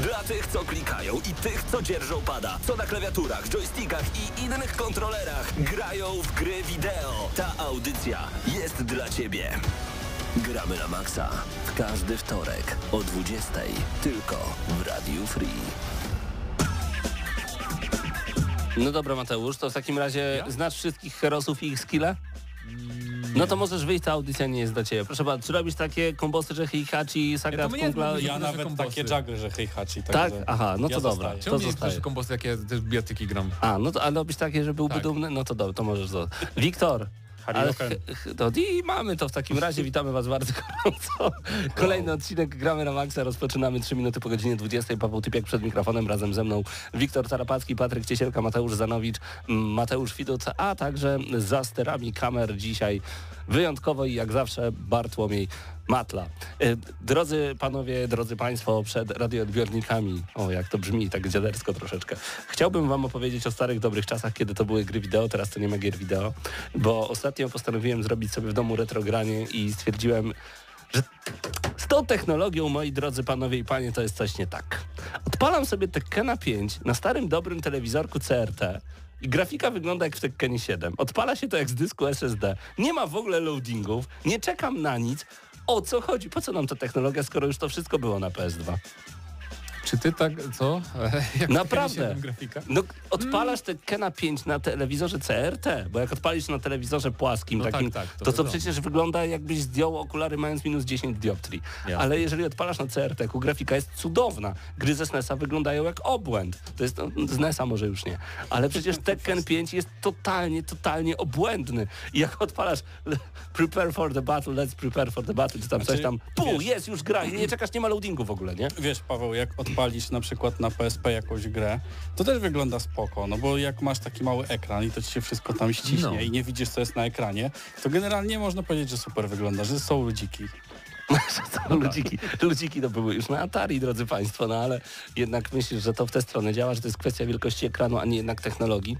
Dla tych, co klikają i tych, co dzierżą pada, co na klawiaturach, joystickach i innych kontrolerach grają w gry wideo. Ta audycja jest dla Ciebie. Gramy na maksa w każdy wtorek o 20 tylko w Radiu Free. No dobra, Mateusz, to w takim razie znasz wszystkich herosów i ich skille? No to możesz wyjść, ta audycja nie jest dla ciebie. Proszę bardzo, czy robisz takie kombosy, że Heihachi, Saga, Ja Kungla... nie Ja nawet kombosy. takie juggle, że Heihachi. Tak? także Aha, no to ja dobra. zostaję. To Czemu nie zostaje. jest kombosy, jak ja też bijatyki gram? A, no to, ale robisz takie, że byłby Tak. dumny? No to dobra, to możesz to. Wiktor, Harioken. to i mamy to w takim razie. Witamy Was bardzo gorąco. Kolejny odcinek Gramy na Maxa. Rozpoczynamy 3 minuty po godzinie 20. Paweł Typiak przed mikrofonem razem ze mną. Wiktor Tarapacki, Patryk Ciesielka, Mateusz Zanowicz, Mateusz Widut, a także za sterami kamer dzisiaj wyjątkowo i jak zawsze Bartłomiej Matla. E, Drodzy panowie, drodzy państwo, przed radioodbiornikami, o jak to brzmi, tak dziadersko troszeczkę, chciałbym wam opowiedzieć o starych dobrych czasach, kiedy to były gry wideo, teraz to nie ma gier wideo, bo ostatnio postanowiłem zrobić sobie w domu retrogranie i stwierdziłem, że z tą technologią, moi drodzy panowie i panie, to jest coś nie tak. Odpalam sobie Tekkena 5 na starym dobrym telewizorku CRT i grafika wygląda jak w Tekkenie 7. Odpala się to jak z dysku SSD. Nie ma w ogóle loadingów, nie czekam na nic. O co chodzi? Po co nam ta technologia, skoro już to wszystko było na PS2? Czy ty tak, co? Jak Naprawdę. się tam grafika? No, odpalasz Tekkena 5 na telewizorze CRT, bo jak odpalisz na telewizorze płaskim, No tak, takim, tak, to to, co przecież wygląda jakbyś zdjął okulary mając minus 10 dioptrii. Jasne. Ale jeżeli odpalasz na CRT-ku, grafika jest cudowna. Gry ze SNES-a wyglądają jak obłęd. To jest, no, z NES-a może już nie. Ale przecież Tekken 5 jest totalnie, totalnie obłędny. I jak odpalasz prepare for the battle, let's prepare for the battle, czy tam coś Znaczy, tam, pu, wiesz- jest, już gra i nie czekasz, nie ma loadingu w ogóle, nie? Wiesz, Paweł, jak odpalisz na przykład na PSP jakąś grę, to też wygląda spoko, no bo jak masz taki mały ekran i to ci się wszystko tam ściśnie No. i nie widzisz, co jest na ekranie, to generalnie można powiedzieć, że super wygląda, że są ludziki. To ludziki, ludziki to były już na Atari, drodzy Państwo, no ale jednak myślisz, że to w tę stronę działa, że to jest kwestia wielkości ekranu, a nie jednak technologii?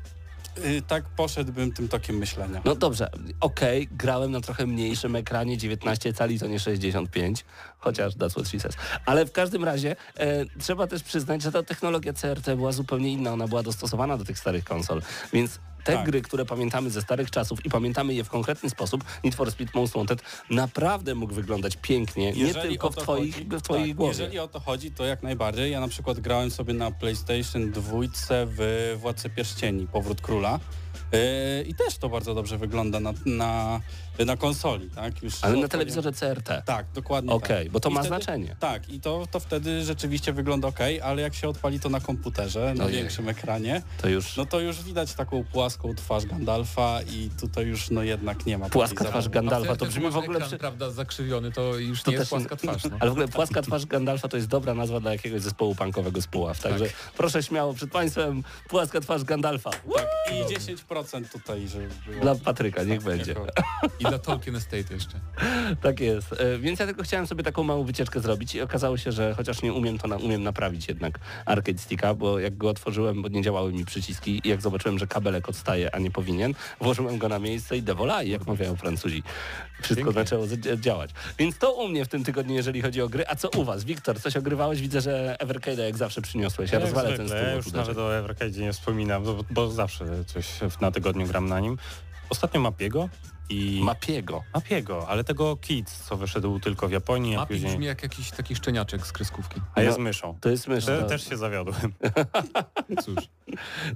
Yy, tak poszedłbym tym tokiem myślenia. No dobrze, okej, grałem na trochę mniejszym ekranie, 19 cali to nie 65, chociaż that's what she says. Ale w każdym razie e, trzeba też przyznać, że ta technologia CRT była zupełnie inna, ona była dostosowana do tych starych konsol, więc te Tak. gry, które pamiętamy ze starych czasów i pamiętamy je w konkretny sposób, Need for Speed Most Wanted, naprawdę mógł wyglądać pięknie, nie Jeżeli tylko o w, twoich, chodzi- w twojej tak, głowie. Jeżeli o to chodzi, to jak najbardziej. Ja na przykład grałem sobie na PlayStation 2 w Władce Pierścieni, Powrót Króla. Yy, I też to bardzo dobrze wygląda na, na, na konsoli, tak? Już Ale na telewizorze CRT. Tak, dokładnie Okej, tak. bo to I ma wtedy, znaczenie. Tak, i to, to wtedy rzeczywiście wygląda ok, ale jak się odpali to na komputerze, na Ojej. większym ekranie, To już no to już widać taką płaską twarz Gandalfa i tutaj już no jednak nie ma płaska twarz. Gandalfa, to brzmi w ogóle... ekran, Przy... prawda, zakrzywiony, to już To nie jest płaska twarz. No. Ale w ogóle płaska twarz Gandalfa to jest dobra nazwa dla jakiegoś zespołu punkowego z Puław. Także proszę śmiało przed Państwem płaska twarz Gandalfa. Tak, i 10% tutaj, żeby było. Dla Patryka, niech będzie. Jako, I dla Tolkien Estate jeszcze. Tak jest. E, Więc ja tylko chciałem sobie taką małą wycieczkę zrobić i okazało się, że chociaż nie umiem, to na, umiem naprawić jednak arcade sticka, bo jak go otworzyłem, bo nie działały mi przyciski i jak zobaczyłem, że kabelek odstaje, a nie powinien, włożyłem go na miejsce i devolai, jak mawiają Francuzi. Wszystko Pięknie. zaczęło z- działać. Więc to u mnie w tym tygodniu, jeżeli chodzi o gry. A co u was? Wiktor, coś ogrywałeś? Widzę, że Evercade'a jak zawsze przyniosłeś. Ja Jak rozwalę ten stół. ja już nawet o Evercade nie wspominam, bo, bo zawsze coś na tygodniu gram na nim. Ostatnio Mapiego i... Mapiego. Mapiego, ale tego Kids, co wyszedł tylko w Japonii, a Mapi później... brzmi jak jakiś taki szczeniaczek z kreskówki. A jest No, myszą. To jest. Te, to- też się zawiodłem. Cóż,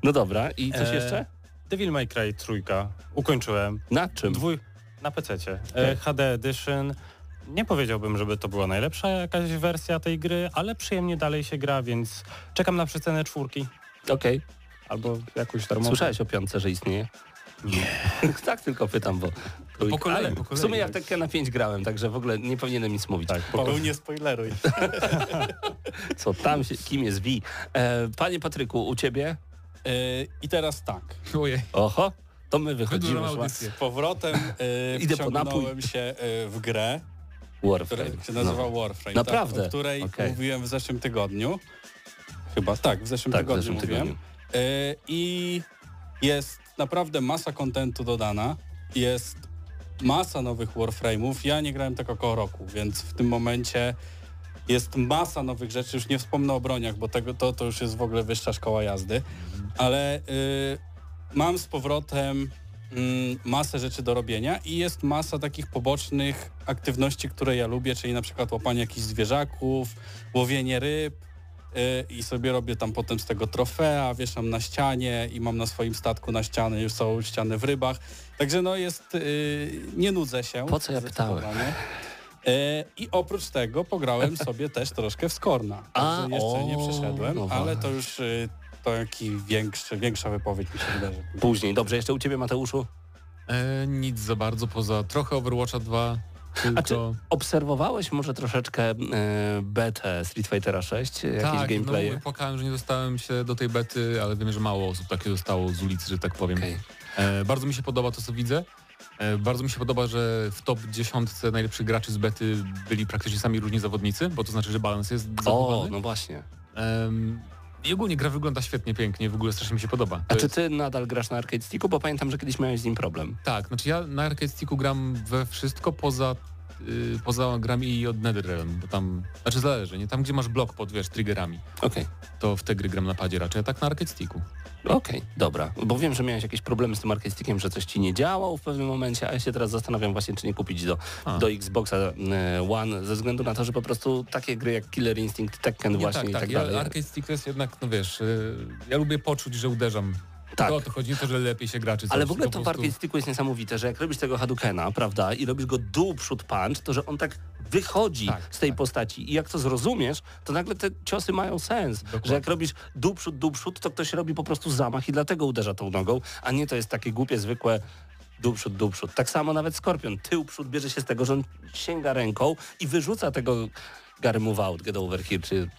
No dobra, i coś E, jeszcze? Devil May Cry trójka. Ukończyłem. Na czym? Dwój... Na PC-cie. E, HD Edition. Nie powiedziałbym, żeby to była najlepsza jakaś wersja tej gry, ale przyjemnie dalej się gra, więc czekam na przecenę czwórki. Okej. Albo jakąś darmową. Słyszałeś o piątce, że istnieje? Nie. tak tylko pytam, bo... po kolei, Ale po w kolei. sumie ja w Tekken na 5 grałem, także w ogóle nie powinienem nic mówić. Tak, po, Paweł, nie spoileruj. Co tam się, kim jest V? E, panie Patryku, u ciebie? Yy, I teraz tak. ojej. Oho, To my wychodzimy. Z powrotem y, Idę po napój. wciągnąłem się y, w grę, Warframe. która się nazywa No. Warframe. Naprawdę? Tak, o której Okej. mówiłem w zeszłym tygodniu. Chyba, tak, w zeszłym Tak, w tygodniu zeszłym mówiłem. tygodniu. Y, I jest naprawdę masa kontentu dodana. Jest masa nowych Warframe'ów. Ja nie grałem tak około roku, więc w tym momencie jest masa nowych rzeczy. Już nie wspomnę o broniach, bo tego, to, to już jest w ogóle wyższa szkoła jazdy. Ale y, mam z powrotem mm, masę rzeczy do robienia i jest masa takich pobocznych aktywności, które ja lubię, czyli na przykład łapanie jakichś zwierzaków, łowienie ryb, i sobie robię tam potem z tego trofea, wieszam na ścianie i mam na swoim statku na ścianie już całą ścianę w rybach. Także no jest, y, nie nudzę się. Po co ja pytałem? Y, I oprócz tego pograłem sobie też troszkę w Skorna. A, jeszcze nie o, przeszedłem, no ale to już y, to jaki większy, większa wypowiedź mi się wydarzy. Później. Dobrze, jeszcze u ciebie Mateuszu. E, nic za bardzo poza trochę Overwatcha 2, A czy tylko... obserwowałeś może troszeczkę e, betę Street Fightera 6? Jakieś tak, gameplaye? no płakałem, że nie dostałem się do tej bety, ale wiem, że mało osób takie dostało z ulicy, że tak powiem. Okej. E, bardzo mi się podoba to, co widzę. E, bardzo mi się podoba, że w top 10 najlepszych graczy z bety byli praktycznie sami różni zawodnicy, bo to znaczy, że balans jest O, zachowany. no właśnie. I ogólnie gra wygląda świetnie, pięknie, w ogóle strasznie mi się podoba. A To czy jest- ty nadal grasz na arcade sticku? Bo pamiętam, że kiedyś miałeś z nim problem. Tak, znaczy ja na arcade sticku gram we wszystko poza, y, poza grami i od NetherRealm, bo tam, znaczy zależy, nie? Tam gdzie masz blok pod, wiesz, triggerami, Okej. to w te gry gram na padzie raczej, a tak na arcade sticku. Okej, dobra. Bo wiem, że miałeś jakieś problemy z tym arcade stickiem, że coś ci nie działało w pewnym momencie, a ja się teraz zastanawiam właśnie, czy nie kupić do, A. do Xboxa e, One, ze względu na to, że po prostu takie gry jak Killer Instinct, Tekken Nie, właśnie tak, i tak, tak ja, dalej. arcade stick to jest jednak, no wiesz, y, ja lubię poczuć, że uderzam. Tak. To o to chodzi, nie to, że lepiej się gra czy coś. Ale w ogóle to w prostu- arcade sticku jest niesamowite, że jak robisz tego Hadoukena, prawda, i robisz go dół przód punch, to że on tak wychodzi Tak, z tej tak. postaci i jak to zrozumiesz, to nagle te ciosy mają sens. Dokładnie. Że jak robisz dół przód, dół przód, to ktoś robi po prostu zamach i dlatego uderza tą nogą, a nie to jest takie głupie, zwykłe dół przód, dół przód. Tak samo nawet Skorpion, tył przód bierze się z tego, że on sięga ręką i wyrzuca tego Gary Move Out, Get Over Here, czy...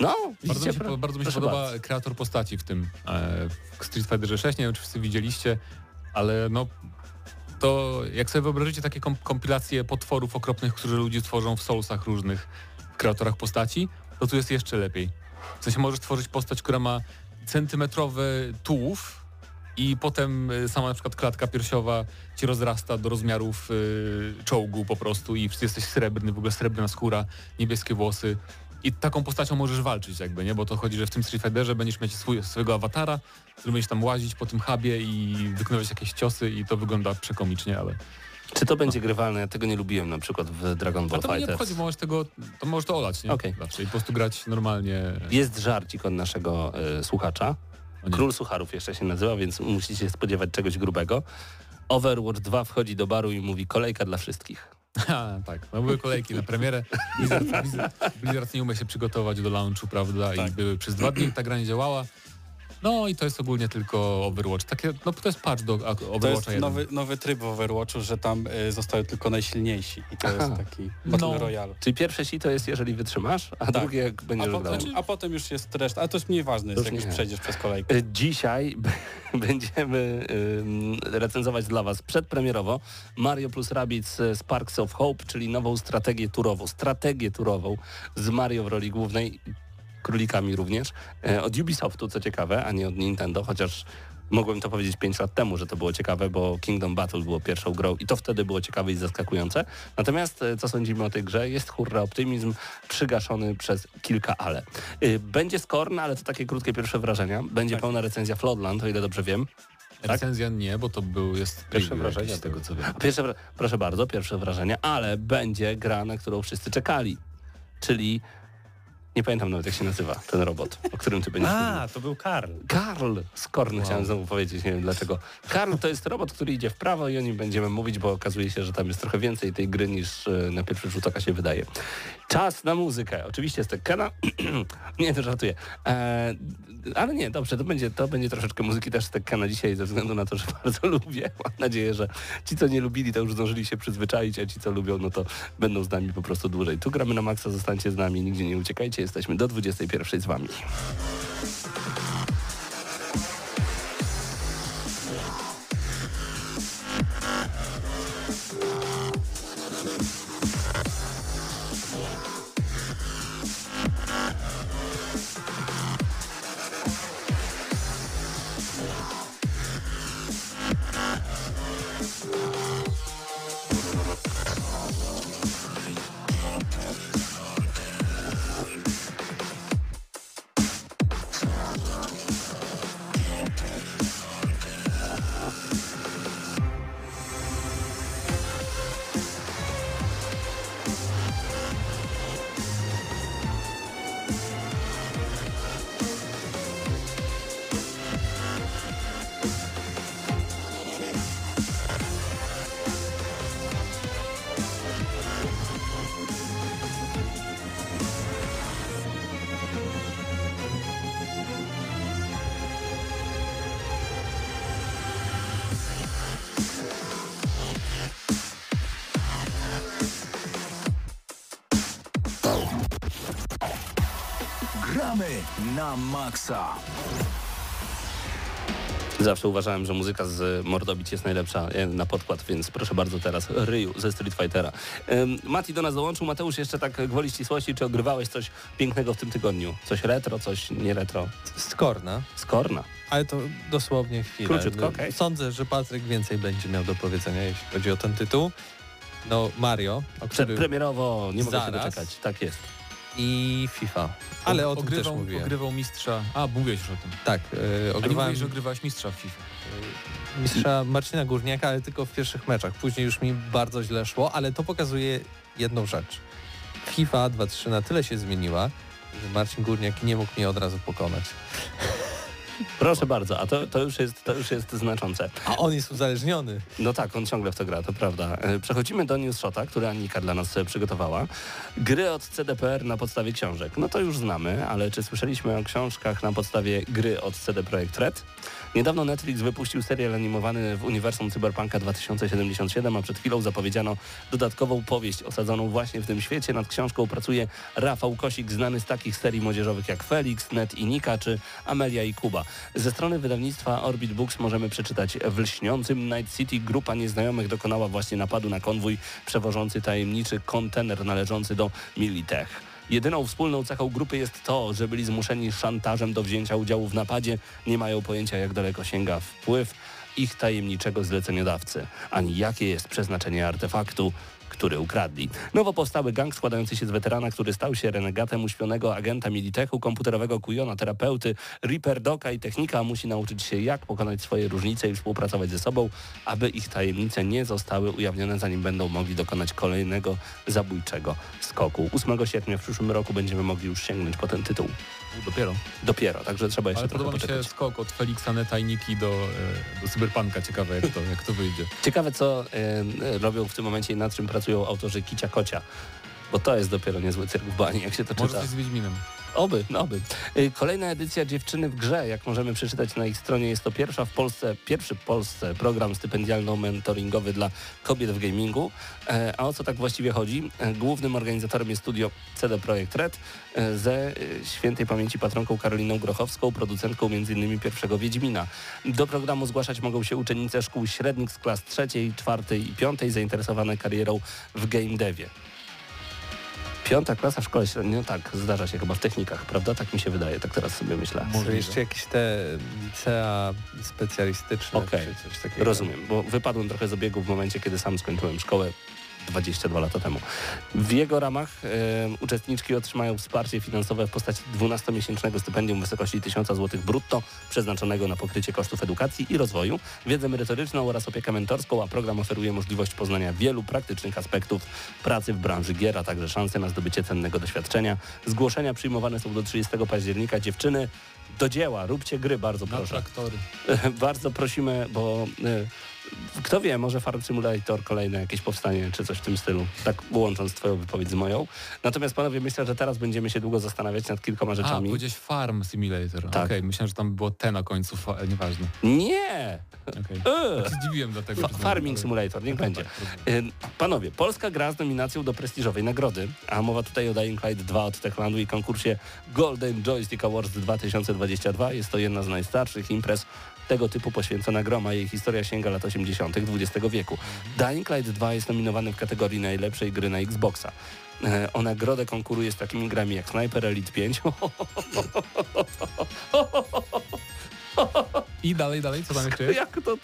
No, Bardzo mi się, bardzo mi się podoba bardzo. kreator postaci w tym e, w Street Fighterze 6. Nie wiem, czy wszyscy widzieliście, ale no to jak sobie wyobrażycie takie kom kompilacje potworów okropnych, które ludzie tworzą w Soulsach różnych, w kreatorach postaci, to tu jest jeszcze lepiej. W sensie możesz tworzyć postać, która ma centymetrowy tułów i potem y, sama na przykład klatka piersiowa ci rozrasta do rozmiarów y, czołgu po prostu i jesteś srebrny, w ogóle srebrna skóra, niebieskie włosy. I taką postacią możesz walczyć jakby, nie? Bo to chodzi, że w tym Street Fighterze będziesz mieć swój, swojego awatara, który będziesz tam łazić po tym hubie i wykonywać jakieś ciosy i to wygląda przekomicznie, ale Czy to będzie grywalne? Ja tego nie lubiłem na przykład w Dragon Ball to mnie nie bo możesz tego, to możesz to olać, nie? I po prostu grać normalnie. Jest żarcik od naszego e, słuchacza. Król Sucharów jeszcze się nazywa, więc musicie się spodziewać czegoś grubego. Overwatch 2 wchodzi do baru i mówi kolejka dla wszystkich. Ha, tak, no były kolejki na premierę. Blizzard, Blizzard, Blizzard nie umie się przygotować do launchu, prawda? I Tak. były przez dwa dni ta gra nie działała. No i to jest ogólnie tylko Overwatch. Takie, no to jest patch do a- To Overwatcha jest 1. nowy, nowy tryb w Overwatchu, że tam y, zostały tylko najsilniejsi i to Aha. jest taki Battle No. Royale. Czyli pierwsze si to jest, jeżeli wytrzymasz, a Tak. drugie, jak A będziesz grał. potem, a potem już jest reszta, ale to jest mniej ważne, jest, jak już już nie. przejdziesz przez kolejkę. E, Dzisiaj będziemy ym, recenzować dla Was przedpremierowo Mario plus Rabbids e, Sparks of Hope, czyli nową strategię turową, strategię turową z Mario w roli głównej, królikami również, e, od Ubisoftu, co ciekawe, a nie od Nintendo, chociaż mogłem to powiedzieć 5 lat temu, że to było ciekawe, bo Kingdom Battle było pierwszą grą i to wtedy było ciekawe i zaskakujące. Natomiast e, co sądzimy o tej grze? Jest hurra optymizm przygaszony przez kilka ale. Y, Będzie Skorn, ale to takie krótkie pierwsze wrażenia. Będzie Tak. pełna recenzja Floodland, o ile dobrze wiem. Recenzja nie, bo to był, jest Pierwsze jakiś z tego co wiem. Pierwsze, proszę bardzo, pierwsze wrażenia, ale będzie gra, na którą wszyscy czekali. Czyli nie pamiętam nawet jak się nazywa ten robot, o którym ty będziesz mówił. A, to był Karl. Karl Skorn Wow. chciałem znowu powiedzieć, nie wiem dlaczego. Karl to jest robot, który idzie w prawo i o nim będziemy mówić, bo okazuje się, że tam jest trochę więcej tej gry niż e, na pierwszy rzut oka się wydaje. Czas na muzykę. Oczywiście jest Tekkena. nie, to żartuję. E, ale nie, dobrze, to będzie, to będzie troszeczkę muzyki też z Tekkena dzisiaj ze względu na to, że bardzo lubię. Mam nadzieję, że ci, co nie lubili, to już zdążyli się przyzwyczaić, a ci, co lubią, no to będą z nami po prostu dłużej. Tu gramy na maksa, zostańcie z nami, nigdzie nie uciekajcie, jesteśmy do 21 z wami. Gramy na maksa. Zawsze uważałem, że muzyka z Mordobić jest najlepsza e, na podkład, więc proszę bardzo teraz Ryu ze Street Fightera. Mati do nas dołączył. Mateusz, jeszcze tak gwoli ścisłości, czy ogrywałeś coś pięknego w tym tygodniu? Coś retro, coś nie retro? Skorna, Skorna. ale to dosłownie chwilę. Króciutko, okej. Sądzę, że Patryk więcej będzie miał do powiedzenia, jeśli chodzi o ten tytuł. No Mario, o którym... Przedpremierowo, nie mogę się Zaraz. doczekać. Tak jest. I FIFA. Ale o tym też ogrywał, mówiłem. ogrywał mistrza. A, mówiłeś już o tym. Tak, yy, A nie ogrywałem mówiłeś, że ogrywałeś mistrza w FIFA. mistrza Marcina Górniaka, ale tylko w pierwszych meczach. Później już mi bardzo źle szło, ale to pokazuje jedną rzecz. FIFA 2.3 na tyle się zmieniła, że Marcin Górniak nie mógł mnie od razu pokonać. Proszę bardzo, a to, to, już jest, to już jest znaczące. A on jest uzależniony. No tak, on ciągle w to gra, to prawda. E, Przechodzimy do News Shota, który Anika dla nas e, przygotowała. Gry od CDPR na podstawie książek. No to już znamy, ale czy słyszeliśmy o książkach na podstawie gry od CD Projekt Red? Niedawno Netflix wypuścił serial animowany w uniwersum Cyberpunka 2077, a przed chwilą zapowiedziano dodatkową powieść osadzoną właśnie w tym świecie. Nad książką pracuje Rafał Kosik, znany z takich serii młodzieżowych jak Felix, Net i Nika czy Amelia i Kuba. Ze strony wydawnictwa Orbit Books możemy przeczytać w lśniącym Night City grupa nieznajomych dokonała właśnie napadu na konwój przewożący tajemniczy kontener należący do Militech. Jedyną wspólną cechą grupy jest to, że byli zmuszeni szantażem do wzięcia udziału w napadzie, nie mają pojęcia jak daleko sięga wpływ ich tajemniczego zleceniodawcy, ani jakie jest przeznaczenie artefaktu, który ukradli. Nowo powstały gang składający się z weterana, który stał się renegatem uśpionego agenta Militechu, komputerowego kujona, terapeuty, Reaper Doka i technika musi nauczyć się jak pokonać swoje różnice i współpracować ze sobą, aby ich tajemnice nie zostały ujawnione, zanim będą mogli dokonać kolejnego zabójczego skoku. 8 sierpnia w przyszłym roku będziemy mogli już sięgnąć po ten tytuł. Dopiero. Dopiero, także trzeba jeszcze Ale trochę podoba mi się skok od Feliksa Neta i Niki do, e, do Cyberpunka. Ciekawe jak to, jak to wyjdzie. Ciekawe, co e, robią w tym momencie i nad czym pracują autorzy Kicia Kocia. Bo to jest dopiero niezły cyrk w bani, jak się to Może czyta. coś z Wiedźminem. Oby, oby. Y, Kolejna edycja Dziewczyny w grze, jak możemy przeczytać na ich stronie, jest to pierwsza w Polsce, pierwszy w Polsce program stypendialno-mentoringowy dla kobiet w gamingu. E, A o co tak właściwie chodzi? E, Głównym organizatorem jest studio CD Projekt Red e, ze świętej pamięci patronką Karoliną Grochowską, producentką m.in. pierwszego Wiedźmina. Do programu zgłaszać mogą się uczennice szkół średnich z klas trzeciej, czwartej i piątej zainteresowane karierą w game devie. Piąta klasa w szkole średniej, no tak, zdarza się chyba w technikach, prawda? Tak mi się wydaje, tak teraz sobie myślę. Są jeszcze jakieś te licea specjalistyczne Okej, czy coś takiego. Rozumiem, bo wypadłem trochę z obiegu w momencie, kiedy sam skończyłem szkołę 22 lata temu. W jego ramach e, uczestniczki otrzymają wsparcie finansowe w postaci 12-miesięcznego stypendium w wysokości 1000 zł brutto, przeznaczonego na pokrycie kosztów edukacji i rozwoju, wiedzę merytoryczną oraz opiekę mentorską, a program oferuje możliwość poznania wielu praktycznych aspektów pracy w branży gier, a także szanse na zdobycie cennego doświadczenia. Zgłoszenia przyjmowane są do 30 października. Dziewczyny, do dzieła, róbcie gry, bardzo Na proszę. traktory. Bardzo prosimy, bo y, kto wie, może Farm Simulator kolejne jakieś powstanie, czy coś w tym stylu, tak łącząc twoją wypowiedź z moją. Natomiast panowie, myślę, że teraz będziemy się długo zastanawiać nad kilkoma A, rzeczami. powiedziałeś Farm Simulator. Tak. Okej, myślałem, że tam było T na końcu, ale nieważne. Nie! Okej. E, Ja się zdziwiłem dlatego. Fa- Farming Simulator, niech będzie. Y, Panowie, Polska gra z nominacją do prestiżowej nagrody, a mowa tutaj o Dying Light 2 od Techlandu i konkursie Golden Joystick Awards 2022. Jest to jedna z najstarszych imprez tego typu poświęcona groma. Jej historia sięga lat 80. XX wieku. Dying Light 2 jest nominowany w kategorii najlepszej gry na Xboxa. E, O nagrodę konkuruje z takimi grami jak Sniper Elite 5, I dalej, dalej, co tam jeszcze jest? Jak to,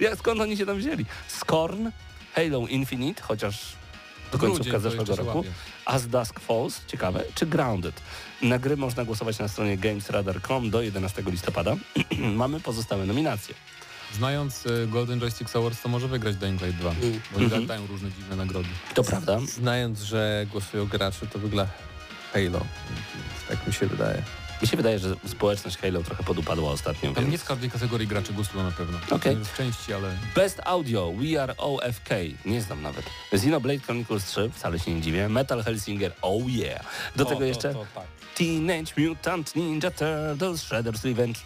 jak, skąd oni się tam wzięli? Scorn, Halo Infinite, chociaż do końcówka zeszłego roku. As Dusk Falls, ciekawe, czy Grounded. Na gry można głosować na stronie gamesradar.com do 11 listopada. Mamy pozostałe nominacje. Znając e, Golden Joystick Awards, to może wygrać Dying Light 2. Bo oni Mhm. dają różne dziwne nagrody. To prawda. Znając, że głosują gracze, to wygląda Halo. Tak mi się wydaje. Mi się wydaje, że społeczność Halo trochę podupadła ostatnio. Tam Więc... nie w każdej kategorii gracze głosują na pewno. Okej. W części, ale... Best Audio, We Are OFK, nie znam nawet. Xenoblade Chronicles 3, wcale się nie dziwię. Metal Hellsinger, oh yeah. Do O, tego to- jeszcze to tak. Teenage Mutant Ninja Turtles, Shredder's Revenge,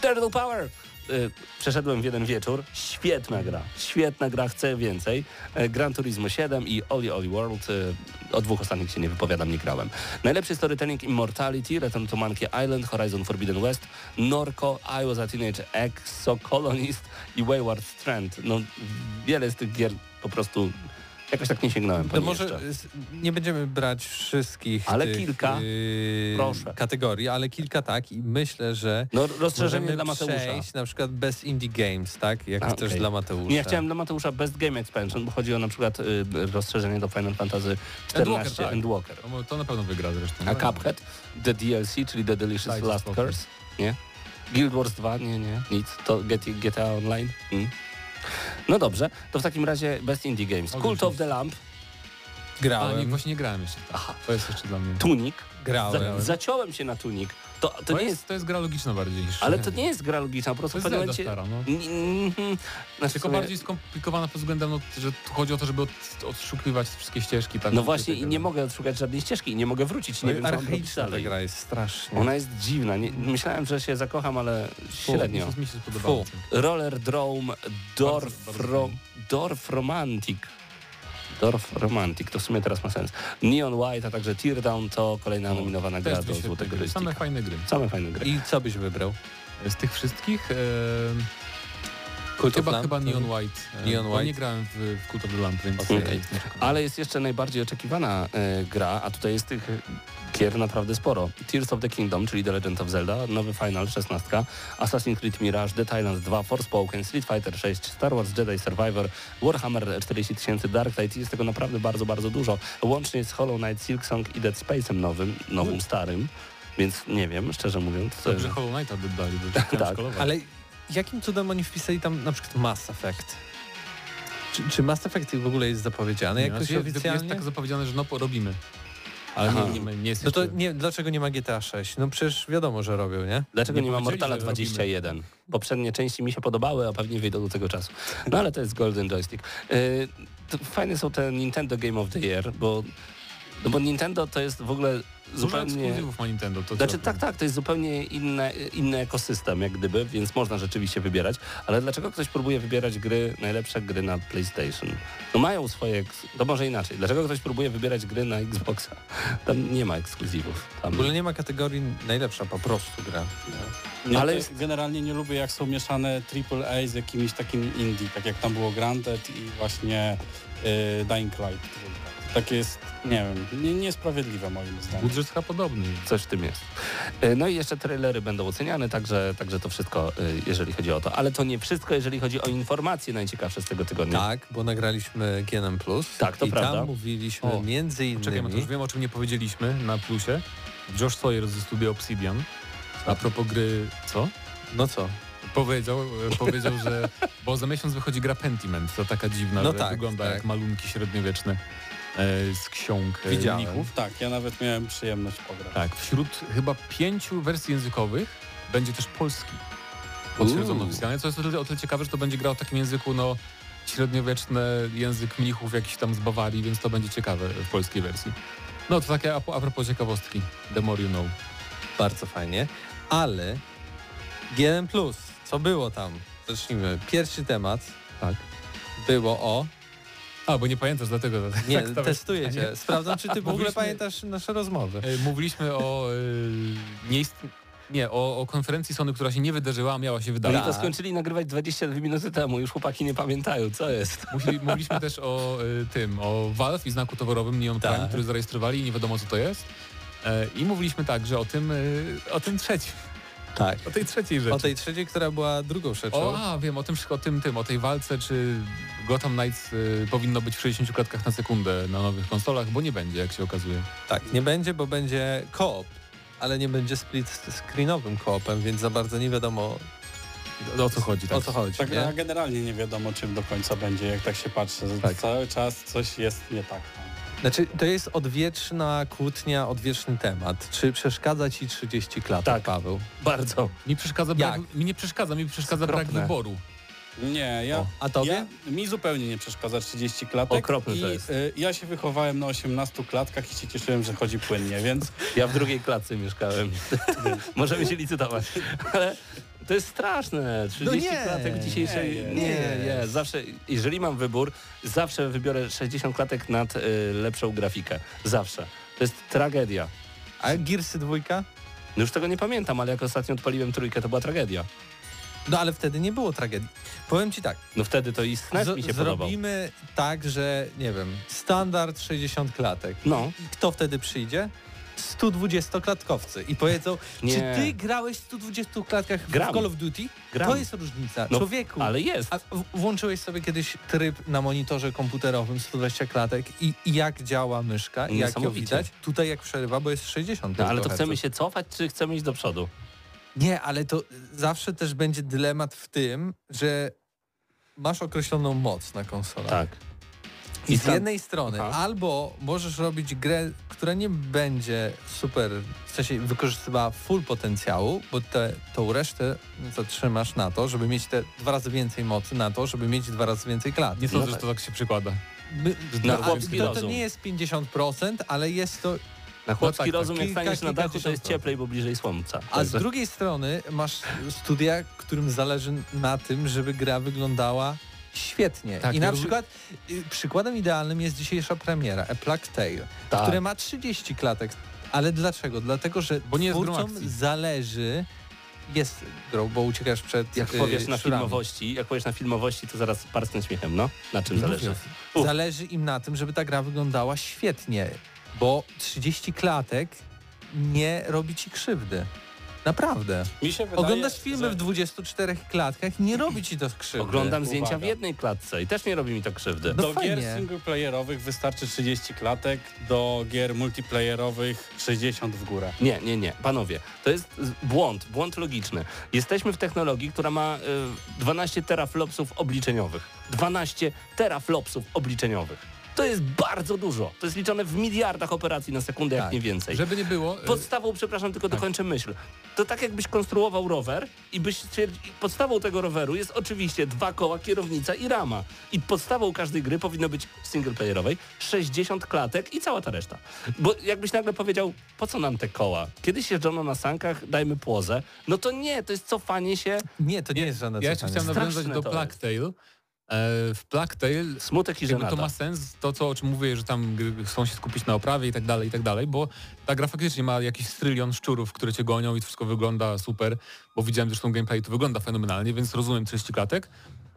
Turtle Power. y, przeszedłem w jeden wieczór. Świetna gra, świetna gra, chcę więcej. E, Gran Turismo 7 i Oli Oli World. y, O dwóch ostatnich się nie wypowiadam, nie grałem. Najlepszy storytelling Immortality, Return to Monkey Island, Horizon Forbidden West, Norco, I Was a Teenage Exocolonist i Wayward Strand. No, wiele z tych gier po prostu jakoś tak nie sięgnąłem po To nie może jeszcze. nie będziemy brać wszystkich Ale tych, kilka. yy, Proszę. kategorii, ale kilka tak i myślę, że No, rozszerzenie dla Mateusza. przejść na przykład Best Indie Games, tak? Jak A, chcesz dla Mateusza. Nie, ja chciałem dla Mateusza Best Game Expansion, bo chodzi o na przykład y, rozszerzenie do Final Fantasy Endwalker, XIV tak. Endwalker. To, to na pewno wygra zresztą. A Cuphead, The DLC, czyli The Delicious Light Last. Curse, nie? Guild Wars 2, nie, nie, nic. To GT, GTA Online. Mm. No dobrze, to w takim razie Best Indie Games. Cult of the Lamp, A, nie, grałem, właśnie nie grałem jeszcze. Aha. To jest jeszcze dla mnie. Tunic. grałem. Za, zaciąłem się na Tunic. To, to To nie jest, jest... to jest gra logiczna bardziej niż... Ale to nie jest gra logiczna, po To prostu w jest pewnym Zelda momencie... stara, no. Znaczy Tylko w sumie- bardziej skomplikowana pod względem, no, że tu chodzi o to, żeby od, odszukiwać wszystkie ścieżki. Tak, No właśnie i nie mogę odszukać żadnej ścieżki i nie mogę wrócić, nie wiem co mam robić Archaiczna ta gra jest strasznie. Ona jest dziwna. Nie, myślałem, że się zakocham, ale Fu, średnio. Mi się, mi się spodobało. Roller Drome Dorf, bardzo ro, Dorf Romantic. Dorf Romantic, to w sumie teraz ma sens. Neon White, a także Teardown to kolejna nominowana gra Też do Złotego. Same fajne gry. Same fajne gry. I co byś wybrał? Z tych wszystkich... E, Cult of chyba, Lamp? chyba Neon White. E, Neon White. nie grałem w, w Cult of the Lamp, więc... Jestem przekonany. Ale jest jeszcze najbardziej oczekiwana e, gra, a tutaj jest tych gier naprawdę sporo. Tears of the Kingdom, czyli The Legend of Zelda, nowy Final 16, Assassin's Creed Mirage, Dead Island 2, Forspoken, Street Fighter 6, Star Wars Jedi Survivor, Warhammer 40 000, Dark Tide. Jest tego naprawdę bardzo, bardzo dużo. Łącznie z Hollow Knight, Silksong i Dead Space'em nowym, nowym, starym. Więc nie wiem, szczerze mówiąc. co- Dobrze Hollow Knighta dodali, bo chciałem Tak. Ale jakim cudem oni wpisali tam na przykład Mass Effect? Czy, czy Mass Effect w ogóle jest zapowiedziany Nie, jakoś znaczy jest, oficjalnie? jest tak zapowiedziane, że no porobimy. Ale Aha. nie, nie, nie jest No to nie, dlaczego nie ma GTA 6? No przecież wiadomo, że robią, nie? Dlaczego nie, Nie ma Mortala że robimy. 21? Poprzednie części mi się podobały, a pewnie wyjdą do tego czasu. No ale to jest Golden Joystick. Yy, to fajne są te Nintendo Game of the Year, bo, no bo Nintendo to jest w ogóle zupełnie... ekskluzywów ma Nintendo. To Znaczy tak, tak, to jest zupełnie inne, inny ekosystem jak gdyby, więc można rzeczywiście wybierać, ale dlaczego ktoś próbuje wybierać gry, najlepsze gry na PlayStation? No mają swoje, to może inaczej, dlaczego ktoś próbuje wybierać gry na Xboxa? Tam nie ma ekskluzywów. Tam... W ogóle nie ma kategorii najlepsza po prostu gra. Nie, Ale jest- generalnie nie lubię jak są mieszane AAA z jakimiś takimi indie, tak jak tam było Granted i właśnie y, Dying Light. Tak jest, nie wiem, nie, niesprawiedliwe moim zdaniem. Budżet chyba podobny. Coś w tym jest. E, No i jeszcze trailery będą oceniane, także, także to wszystko, e, jeżeli chodzi o to. Ale to nie wszystko, jeżeli chodzi o informacje najciekawsze z tego tygodnia. Tak, bo nagraliśmy GNM+. Tak, to i prawda. tam mówiliśmy O, między Czekaj, to już innymi... wiem o czym nie powiedzieliśmy na plusie. Josh Sawyer ze studia Obsidian. A propos gry... Co? No co? Powiedział, e, powiedział, że... Bo za miesiąc wychodzi gra Pentiment. To taka dziwna, No że tak, wygląda tak. jak malunki średniowieczne z ksiąg e, Widziałem. mnichów. Tak, ja nawet miałem przyjemność pograć. Tak, wśród chyba pięciu wersji językowych będzie też polski potwierdzony Uuu. oficjalnie, co jest o tyle, o tyle ciekawe, że to będzie grał w takim języku, no średniowieczny język mnichów jakiś tam z Bawarii, więc to będzie ciekawe w polskiej wersji. No to takie a, a propos ciekawostki, The More You Know. Bardzo fajnie. Ale GNM+, co było tam? Zacznijmy. Pierwszy temat Tak. było o... A, bo nie pamiętasz, dlatego... Nie, tak testuję cię. Sprawdzam, czy ty w ogóle pamiętasz nasze rozmowy. E, Mówiliśmy o... E, nie, ist- nie o, o konferencji Sony, która się nie wydarzyła, a miała się Oni wydarzyć. to skończyli nagrywać 22 minuty temu, już chłopaki nie pamiętają, co jest. Mówili, mówiliśmy też o y, tym, o Valve i znaku towarowym Neon Prime, Tak. który zarejestrowali i nie wiadomo co to jest. E, I mówiliśmy także o tym, y, o tym trzecim, Tak. o tej trzeciej rzeczy. O tej trzeciej, która była drugą rzeczą. O, a, wiem, o tym, o tym, tym, o tej walce, czy Gotham Knights y, powinno być w 60 klatkach na sekundę na nowych konsolach, bo nie będzie, jak się okazuje. Tak, nie będzie, bo będzie koop, ale nie będzie split screenowym koopem, więc za bardzo nie wiadomo O, co chodzi, tak? o co chodzi. Tak, nie? a generalnie nie wiadomo czym do końca będzie, jak tak się patrzy. Tak. Cały czas coś jest nie tak. tam. Znaczy, to jest odwieczna kłótnia, odwieczny temat. Czy przeszkadza ci 30 klatek, Tak. Paweł? Bardzo. Mi przeszkadza brak, mi nie przeszkadza, mi przeszkadza brak Okropne. wyboru. Nie, ja, O, a tobie? ja mi zupełnie nie przeszkadza 30 klatek Okropne i to jest. y, ja się wychowałem na 18 klatkach i się cieszyłem, że chodzi płynnie, więc Ja w drugiej klatce mieszkałem. Możemy się licytować. Ale To jest straszne. 30 No nie. klatek w dzisiejszej... Nie, Nie, nie. Zawsze, jeżeli mam wybór, zawsze wybiorę 60 klatek nad y, lepszą grafikę. Zawsze. To jest tragedia. A Gearsy dwójka? No już tego nie pamiętam, ale jak ostatnio odpaliłem trójkę, to była tragedia. No ale wtedy nie było tragedii. Powiem ci tak, No wtedy to i mi się podobał. zrobimy tak, że nie wiem, standard 60 klatek. No. Kto wtedy przyjdzie? 120-klatkowcy i powiedzą, Nie. czy ty grałeś w 120 klatkach Gram. w Call of Duty? Gram. To jest różnica. No, Człowieku, Ale jest. a w- włączyłeś sobie kiedyś tryb na monitorze komputerowym 120 klatek i, i jak działa myszka i jak ją Niesamowicie. widać? Tutaj jak przerywa, bo jest 60 No, ale to chcemy się cofać, czy chcemy iść do przodu? Nie, ale to zawsze też będzie dylemat w tym, że masz określoną moc na konsolach. Tak. I I z tam- jednej strony Aha. albo możesz robić grę, która nie będzie super, w sensie wykorzystywała full potencjału, bo te, tą resztę zatrzymasz na to, żeby mieć te dwa razy więcej mocy na to, żeby mieć dwa razy więcej klat. Nie sądzę, No że to tak się przykłada. My, Na no, to, to nie jest 50%, ale jest to... Na chłopski tak, tak. rozum, jak Kilka, staniesz na dachu, to jest cieplej, bo bliżej słońca. A z drugiej strony masz studia, którym zależy na tym, żeby gra wyglądała świetnie. Tak, I na przykład y, przykładem idealnym jest dzisiejsza premiera, A Plague Tale, Tak. które ma 30 klatek. Ale dlaczego? Dlatego, że Bo nie twórcom zależy jest grą, bo uciekasz przed Jak y, powiesz na szurami. filmowości, jak powiesz na filmowości, to zaraz parsknę śmiechem, no. Na czym Nie zależy? Uf. Zależy im na tym, żeby ta gra wyglądała świetnie, bo 30 klatek nie robi ci krzywdy. Naprawdę. Mi się wydaje, Oglądasz filmy że... w 24 klatkach, nie robi ci to krzywdy. Oglądam zdjęcia Uwaga. w jednej klatce i też nie robi mi to krzywdy. No do fajnie. gier singleplayerowych wystarczy 30 klatek, do gier multiplayerowych 60 w górę. Nie, nie, nie. Panowie, to jest błąd, błąd logiczny. Jesteśmy w technologii, która ma y, 12 teraflopsów obliczeniowych. 12 teraflopsów obliczeniowych. To jest bardzo dużo. To jest liczone w miliardach operacji na sekundę, jak Tak. nie więcej. Żeby nie było... e, Podstawą, przepraszam, tylko Tak. dokończę myśl. To tak jakbyś konstruował rower i byś podstawą tego roweru jest oczywiście dwa koła, kierownica i rama. I podstawą każdej gry powinno być singleplayerowej 60 klatek i cała ta reszta. Bo jakbyś nagle powiedział, po co nam te koła? Kiedyś jeżdżono na sankach, dajmy płozę. No to nie, to jest cofanie się, Nie, to nie jest żadne Ja jeszcze cofanie. chciałem nawiązać do Plague Tale. E, W Plague Tale smutek i żenada. to ma sens, to co o czym mówię, że tam chcą się skupić na oprawie i tak dalej, i tak dalej, bo ta gra faktycznie ma jakiś trylion szczurów, które cię gonią i to wszystko wygląda super, bo widziałem zresztą gameplay, to wygląda fenomenalnie, więc rozumiem 30 klatek.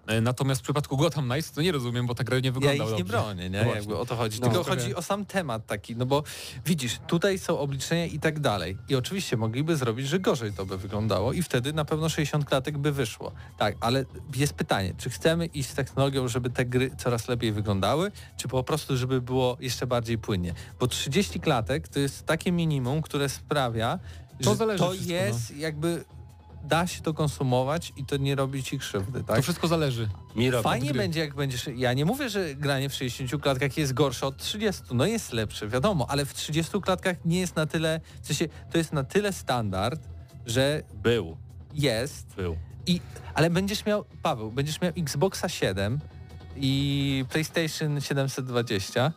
E, Natomiast w przypadku Gotham Knights to nie rozumiem, bo ta gra nie Ja wygląda ich nie bronię, nie? Właśnie. Jakby o to chodzi. No. Tylko chodzi o sam temat taki, no bo widzisz, tutaj są obliczenia i tak dalej. I oczywiście mogliby zrobić, że gorzej to by wyglądało i wtedy na pewno 60 klatek by wyszło. Tak, ale jest pytanie, czy chcemy iść z technologią, żeby te gry coraz lepiej wyglądały, czy po prostu, żeby było jeszcze bardziej płynnie? Bo 30 klatek to jest takie minimum, które sprawia, To że to wszystko, jest jakby da się to konsumować i to nie robi ci krzywdy, tak? To wszystko zależy. Fajnie będzie, jak będziesz. Ja nie mówię, że granie w 60 klatkach jest gorsze od 30. No jest lepsze, wiadomo, ale w 30 klatkach nie jest na tyle. W sensie, to jest na tyle standard, że Był, jest. był. I, ale będziesz miał, Paweł, będziesz miał Xboxa 7 i PlayStation 720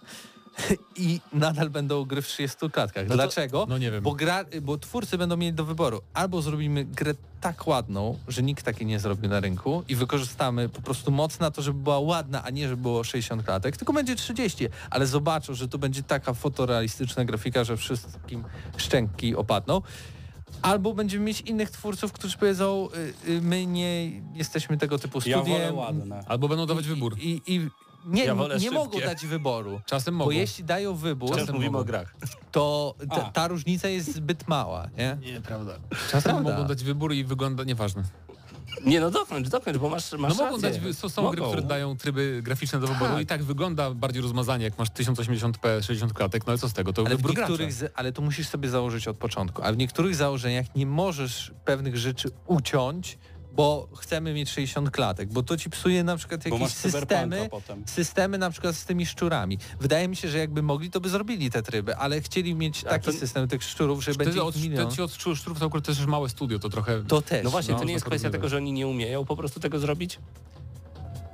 i nadal będą gry w 30 klatkach. No to- Dlaczego? No nie wiem. Bo, gra, bo twórcy będą mieli do wyboru. Albo zrobimy grę tak ładną, że nikt takiej nie zrobił na rynku i wykorzystamy po prostu moc na to, żeby była ładna, a nie żeby było 60 klatek, tylko będzie 30, ale zobaczą, że to będzie taka fotorealistyczna grafika, że wszystkim szczęki opadną. Albo będziemy mieć innych twórców, którzy powiedzą, y, y, my nie jesteśmy tego typu Ja studiem. wolę ładne. Albo będą dawać I- wybór. I, i, nie, Ja nie szybkie. mogą dać wyboru. Czasem Bo mogą. jeśli dają wybór, Czasem mówimy mogą. o grach. to ta, ta różnica jest zbyt mała, nie? Nieprawda. Czasem Prawda. mogą dać wybór i wygląda, nieważne. Nie no, dokończ, dokończ, bo masz, masz No mogą rację. dać, są, są gry, Mogą. które dają tryby graficzne do wyboru Tak. i tak wygląda bardziej rozmazanie, jak masz 1080p, 60 klatek, no ale co z tego, to Ale, w wybór niektórych, z, ale to musisz sobie założyć od początku. A w niektórych założeniach nie możesz pewnych rzeczy uciąć, bo chcemy mieć 60 klatek, bo to ci psuje na przykład jakieś systemy, potem. systemy na przykład z tymi szczurami. Wydaje mi się, że jakby mogli, to by zrobili te tryby, ale chcieli mieć A taki to- system tych szczurów, że będzie od, ich milion. ci od szczur- szczurów to akurat też małe studio, to trochę... To też. No właśnie, No, to nie jest kwestia tego, że oni nie umieją po prostu tego zrobić?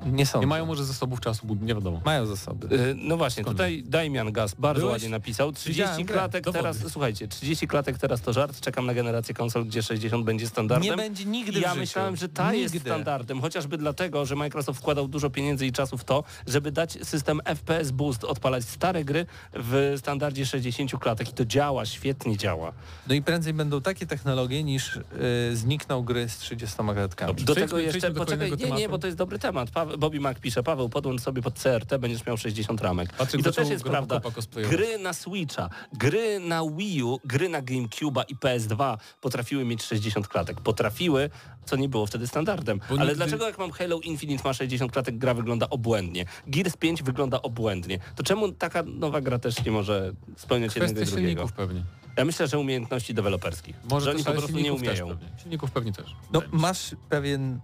Nie są. Nie mają może zasobów czasu, bo nie wiadomo. Mają zasoby. Y, No właśnie, Skąd tutaj Damian Gaz bardzo Byłeś? ładnie napisał. 30 Widziałem grę. klatek Dowody. teraz, słuchajcie, 30 klatek teraz to żart. Czekam na generację konsol, gdzie 60 będzie standardem. Nie będzie nigdy ja w życiu. myślałem, że ta jest Nigdy. standardem, chociażby dlatego, że Microsoft wkładał dużo pieniędzy i czasu w to, żeby dać system FPS Boost, odpalać stare gry w standardzie 60 klatek i to działa, świetnie działa. No i prędzej będą takie technologie niż y, znikną gry z 30 klatkami. Dobrze. Do Przejdźmy- tego jeszcze, poczekaj, nie, nie, bo to jest dobry temat. Paweł, Bobby Mac pisze, Paweł, podłącz sobie pod CRT, będziesz miał 60 ramek. Patryk I to też jest prawda. Gry na Switcha, gry na Wii U, gry na GameCube'a i PS2 potrafiły mieć 60 klatek. Potrafiły, co nie było wtedy standardem. Bo Ale nigdy- dlaczego jak mam Halo Infinite ma 60 klatek, gra wygląda obłędnie? Gears 5 wygląda obłędnie. To czemu taka nowa gra też nie może spełniać jednego Kwestia i drugiego? silników pewnie. Ja myślę, że umiejętności deweloperskich. Może że oni po prostu nie umieją. pewnie. Silników pewnie też. No masz pewien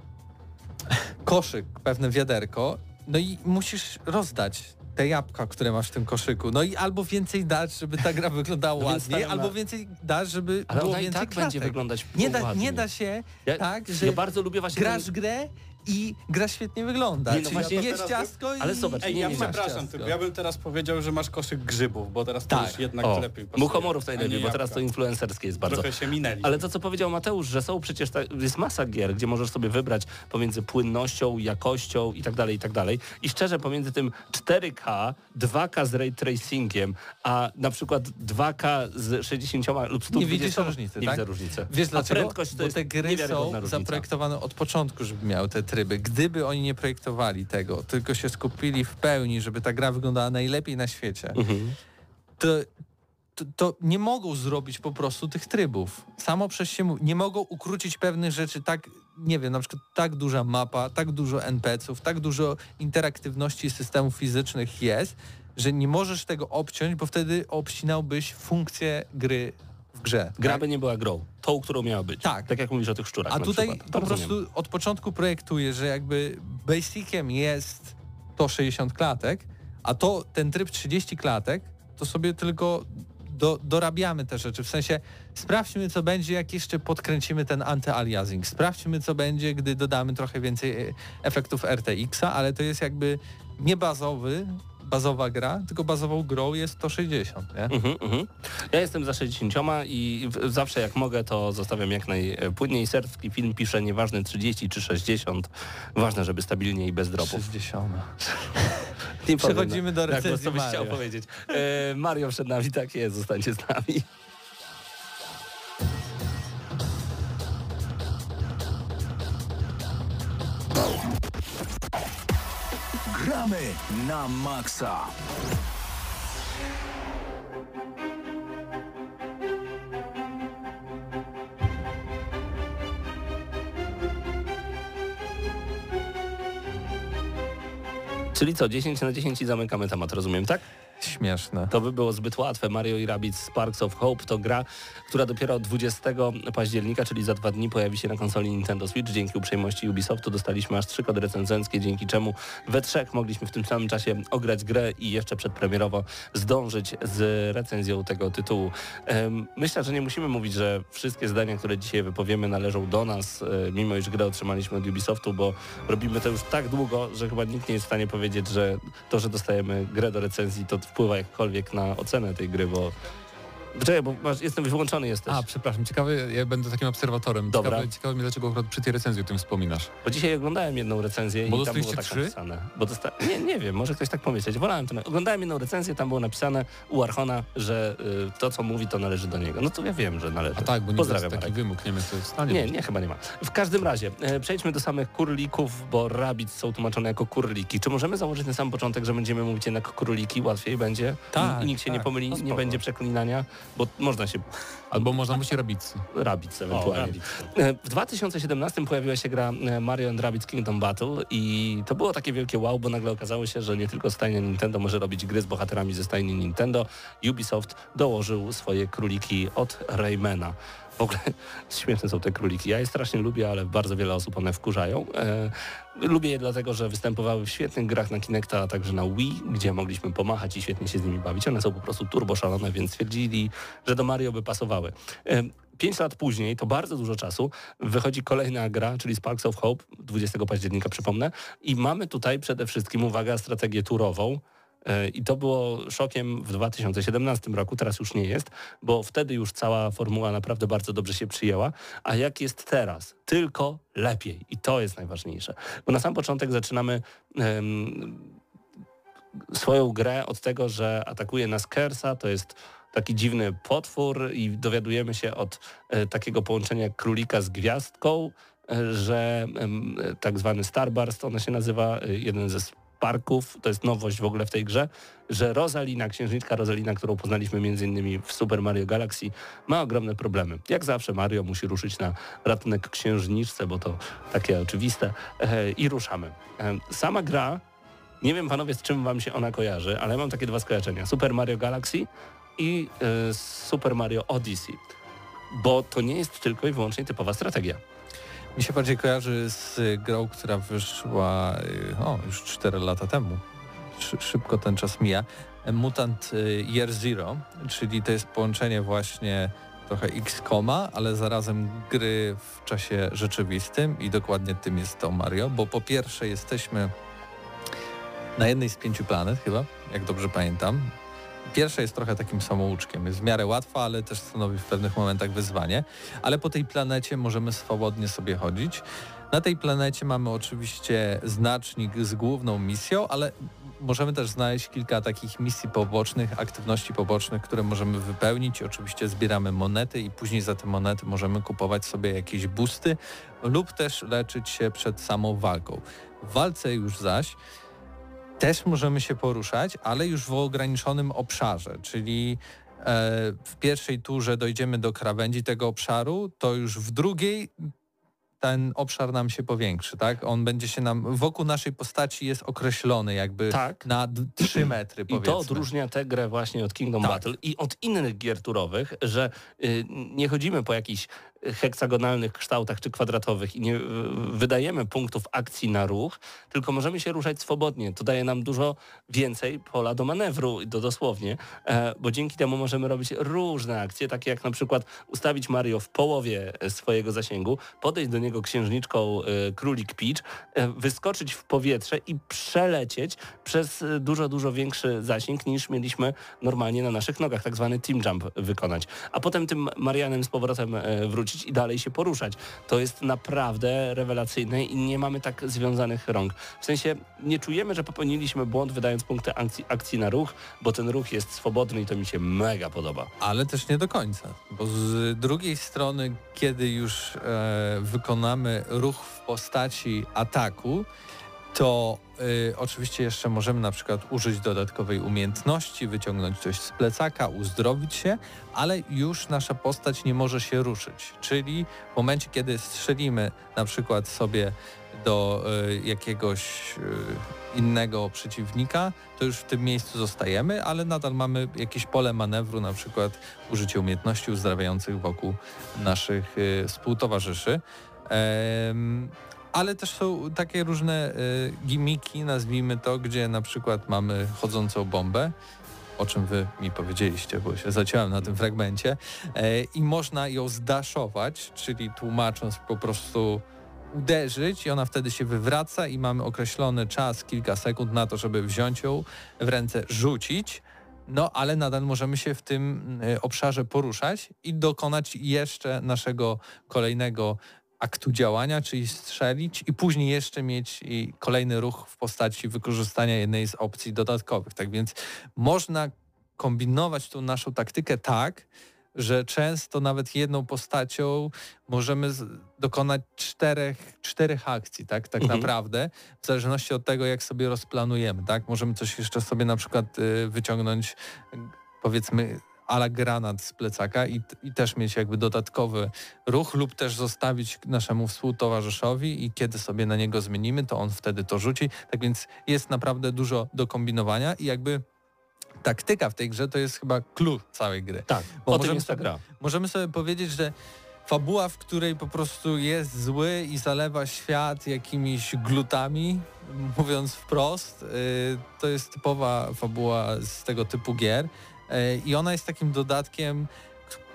koszyk, pewne wiaderko, no i musisz rozdać te jabłka, które masz w tym koszyku. No i albo więcej dać, żeby ta gra wyglądała No ładniej, na- albo więcej dać, żeby Ale było ona i więcej tak klatek. będzie wyglądać nie da, ładnie. nie da się Ja, tak, że ja bardzo lubię właśnie grasz ten- grę i gra świetnie wygląda. Nie, no Czyli właśnie- jest teraz- ciastko i... Ale zobacz, Ej, nie, ja nie, nie. przepraszam, tylko ja bym teraz powiedział, że masz koszyk grzybów, bo teraz to Tak. już jednak O, lepiej pasuje, muchomorów nie najlepiej, bo teraz to influencerskie jest bardzo. Trochę się minęli. Ale to, co powiedział Mateusz, że są przecież, ta, jest masa gier, gdzie możesz sobie wybrać pomiędzy płynnością, jakością i tak dalej, i tak dalej. I szczerze, pomiędzy tym 4K, 2K z ray tracingiem, a na przykład 2K z 60 lub 120... Nie widzisz różnicy, Nie tak? widzę różnicy. Wiesz A dlaczego? prędkość to Bo jest te gry są różnica. zaprojektowane od początku, żeby miały te tryby. Gdyby oni nie projektowali tego, tylko się skupili w pełni, żeby ta gra wyglądała najlepiej na świecie, Mhm. to, to, to nie mogą zrobić po prostu tych trybów. Samo przez się nie mogą ukrócić pewnych rzeczy tak, nie wiem, na przykład tak duża mapa, tak dużo NPC-ów, tak dużo interaktywności systemów fizycznych jest, że nie możesz tego obciąć, bo wtedy obcinałbyś funkcję gry w grze. Gra tak? by nie była grą, tą, którą miała być. Tak. Tak jak mówisz o tych szczurach A tutaj przykład. po prostu rozumiem. od początku projektuje, że jakby basiciem jest to 60 klatek, a to ten tryb 30 klatek, to sobie tylko do, dorabiamy te rzeczy. W sensie sprawdźmy, co będzie, jak jeszcze podkręcimy ten anty-aliasing. Sprawdźmy, co będzie, gdy dodamy trochę więcej e, efektów RTX-a, ale to jest jakby nie bazowy, bazowa gra, tylko bazową grą jest to 60, nie? Mhm, mhm. Ja jestem za 60 i zawsze jak mogę, to zostawiam jak najpłynniej. Serbski film pisze nieważne 30 czy 60, ważne, żeby stabilnie i bez dropów. 60. Nie Przechodzimy do Tak, bo recenzji co byś Mario. chciał powiedzieć. E, Mario przed nami, tak jest, zostańcie z nami. Gramy na maksa. Czyli co, 10 na 10 i zamykamy temat, rozumiem, tak? Śmieszne. To by było zbyt łatwe. Mario i Rabbids Sparks of Hope to gra, która dopiero 20 października, czyli za dwa dni pojawi się na konsoli Nintendo Switch. Dzięki uprzejmości Ubisoftu dostaliśmy aż trzy kody recenzenckie, dzięki czemu we trzech mogliśmy w tym samym czasie ograć grę i jeszcze przedpremierowo zdążyć z recenzją tego tytułu. Myślę, że nie musimy mówić, że wszystkie zdania, które dzisiaj wypowiemy należą do nas, e, mimo iż grę otrzymaliśmy od Ubisoftu, bo robimy to już tak długo, że chyba nikt nie jest w stanie powiedzieć, że to, że dostajemy grę do recenzji, to wpływa jakkolwiek na ocenę tej gry, bo... Czekaj, bo masz, jestem wyłączony jesteś. A, przepraszam, ciekawy, ja będę takim obserwatorem. Dobra. Ciekawe, ciekawe mnie, dlaczego akurat przy tej recenzji o tym wspominasz. Bo dzisiaj oglądałem jedną recenzję Bo i tam było tak trzy? napisane. Bo dosta... nie, nie wiem, może ktoś tak pomyśleć. Wolałem to. na- Oglądałem jedną recenzję, tam było napisane u Archona, że y, to, co mówi, to należy do niego. No to ja wiem, że należy. A tak, bo nie Pozdrawiam, jest taki Marek. wymóg, nie wiem, co jest w stanie. Nie, być. nie, chyba nie ma. W każdym razie, e, przejdźmy do samych kurlików, bo rabbits są tłumaczone jako kurliki. Czy możemy założyć na sam początek, że będziemy mówić jednak króliki? Łatwiej będzie? Tak, I nikt się nie tak, pomyli, no nie spoko. będzie przeklinania, bo można się Albo można rabbits O, ewentualnie. Rabbids. E, W 2017 pojawiła się gra e, Mario and Rabbids Kingdom Battle i to było takie wielkie wow, bo nagle okazało się, że nie tylko stajnia Nintendo może robić gry z bohaterami ze stajni Nintendo. Ubisoft dołożył swoje króliki od Raymana. W ogóle śmieszne są te króliki. Ja je strasznie lubię, ale bardzo wiele osób one wkurzają. E, lubię je dlatego, że występowały w świetnych grach na Kinecta, a także na Wii, gdzie mogliśmy pomachać i świetnie się z nimi bawić. One są po prostu turbo szalone, więc stwierdzili, że do Mario by pasowały. E, Pięć lat później, to bardzo dużo czasu, wychodzi kolejna gra, czyli Sparks of Hope, 20 października przypomnę, i mamy tutaj przede wszystkim, uwaga, strategię turową, I to było szokiem w 2017 roku, teraz już nie jest, bo wtedy już cała formuła naprawdę bardzo dobrze się przyjęła. A jak jest teraz? Tylko lepiej. I to jest najważniejsze. Bo na sam początek zaczynamy um, swoją grę od tego, że atakuje nas Kersa, to jest taki dziwny potwór i dowiadujemy się od e, takiego połączenia królika z gwiazdką, e, że e, tak zwany Starburst, ona się nazywa, e, jeden ze parków, to jest nowość w ogóle w tej grze, że Rosalina, księżniczka Rosalina, którą poznaliśmy m.in. w Super Mario Galaxy, ma ogromne problemy. Jak zawsze Mario musi ruszyć na ratunek księżniczce, bo to takie oczywiste e, i ruszamy. E, sama gra, nie wiem panowie z czym wam się ona kojarzy, ale mam takie dwa skojarzenia. Super Mario Galaxy i e, Super Mario Odyssey, bo to nie jest tylko i wyłącznie typowa strategia. Mi się bardziej kojarzy z grą, która wyszła y, o, już 4 lata temu. Szybko ten czas mija. Mutant y, Year Zero, czyli to jest połączenie właśnie trochę X-Koma, ale zarazem gry w czasie rzeczywistym i dokładnie tym jest to Mario, bo po pierwsze jesteśmy na jednej z pięciu planet chyba, jak dobrze pamiętam. Pierwsza jest trochę takim samouczkiem, jest w miarę łatwa, ale też stanowi w pewnych momentach wyzwanie, ale po tej planecie możemy swobodnie sobie chodzić. Na tej planecie mamy oczywiście znacznik z główną misją, ale możemy też znaleźć kilka takich misji pobocznych, aktywności pobocznych, które możemy wypełnić. Oczywiście zbieramy monety i później za te monety możemy kupować sobie jakieś busty lub też leczyć się przed samą walką. W walce już zaś też możemy się poruszać, ale już w ograniczonym obszarze, czyli e, w pierwszej turze dojdziemy do krawędzi tego obszaru, to już w drugiej ten obszar nam się powiększy, tak? On będzie się nam, wokół naszej postaci jest określony jakby tak. na 3 metry powiedzmy. I to odróżnia tę grę właśnie od Kingdom tak. Battle i od innych gier turowych, że y, nie chodzimy po jakichś heksagonalnych kształtach czy kwadratowych i nie wydajemy punktów akcji na ruch, tylko możemy się ruszać swobodnie. To daje nam dużo więcej pola do manewru, do dosłownie, e, bo dzięki temu możemy robić różne akcje, takie jak na przykład ustawić Mario w połowie swojego zasięgu, podejść do niego księżniczką e, Królik Peach, e, wyskoczyć w powietrze i przelecieć przez dużo, dużo większy zasięg niż mieliśmy normalnie na naszych nogach, tak zwany team jump wykonać. A potem tym Marianem z powrotem wrócić wrócić i dalej się poruszać. To jest naprawdę rewelacyjne i nie mamy tak związanych rąk. W sensie nie czujemy, że popełniliśmy błąd wydając punkty akcji, akcji na ruch, bo ten ruch jest swobodny i to mi się mega podoba. Ale też nie do końca, bo z drugiej strony, kiedy już e, wykonamy ruch w postaci ataku, to y, oczywiście jeszcze możemy na przykład użyć dodatkowej umiejętności, wyciągnąć coś z plecaka, uzdrowić się, ale już nasza postać nie może się ruszyć. Czyli w momencie, kiedy strzelimy na przykład sobie do y, jakiegoś y, innego przeciwnika, to już w tym miejscu zostajemy, ale nadal mamy jakieś pole manewru, na przykład użycie umiejętności uzdrawiających wokół naszych y, współtowarzyszy ale też są takie różne y, gimiki, nazwijmy to, gdzie na przykład mamy chodzącą bombę, o czym wy mi powiedzieliście, bo się zaciąłem na tym fragmencie, e, i można ją zdaszować, czyli tłumacząc po prostu uderzyć i ona wtedy się wywraca i mamy określony czas, kilka sekund na to, żeby wziąć ją w ręce, rzucić, no ale nadal możemy się w tym y, obszarze poruszać i dokonać jeszcze naszego kolejnego aktu działania, czyli strzelić i później jeszcze mieć kolejny ruch w postaci wykorzystania jednej z opcji dodatkowych. Tak więc można kombinować tą naszą taktykę tak, że często nawet jedną postacią możemy dokonać czterech, czterech akcji, tak, tak mhm. naprawdę, w zależności od tego, jak sobie rozplanujemy, tak. Możemy coś jeszcze sobie na przykład y, wyciągnąć, powiedzmy, ala granat z plecaka i, i też mieć jakby dodatkowy ruch lub też zostawić naszemu współtowarzyszowi i kiedy sobie na niego zmienimy, to on wtedy to rzuci. Tak więc jest naprawdę dużo do kombinowania i jakby taktyka w tej grze to jest chyba clue całej gry. Tak, bo o możemy, jest ta gra. Możemy sobie powiedzieć, że fabuła, w której po prostu jest zły i zalewa świat jakimiś glutami, mówiąc wprost, yy, to jest typowa fabuła z tego typu gier. E, I ona jest takim dodatkiem,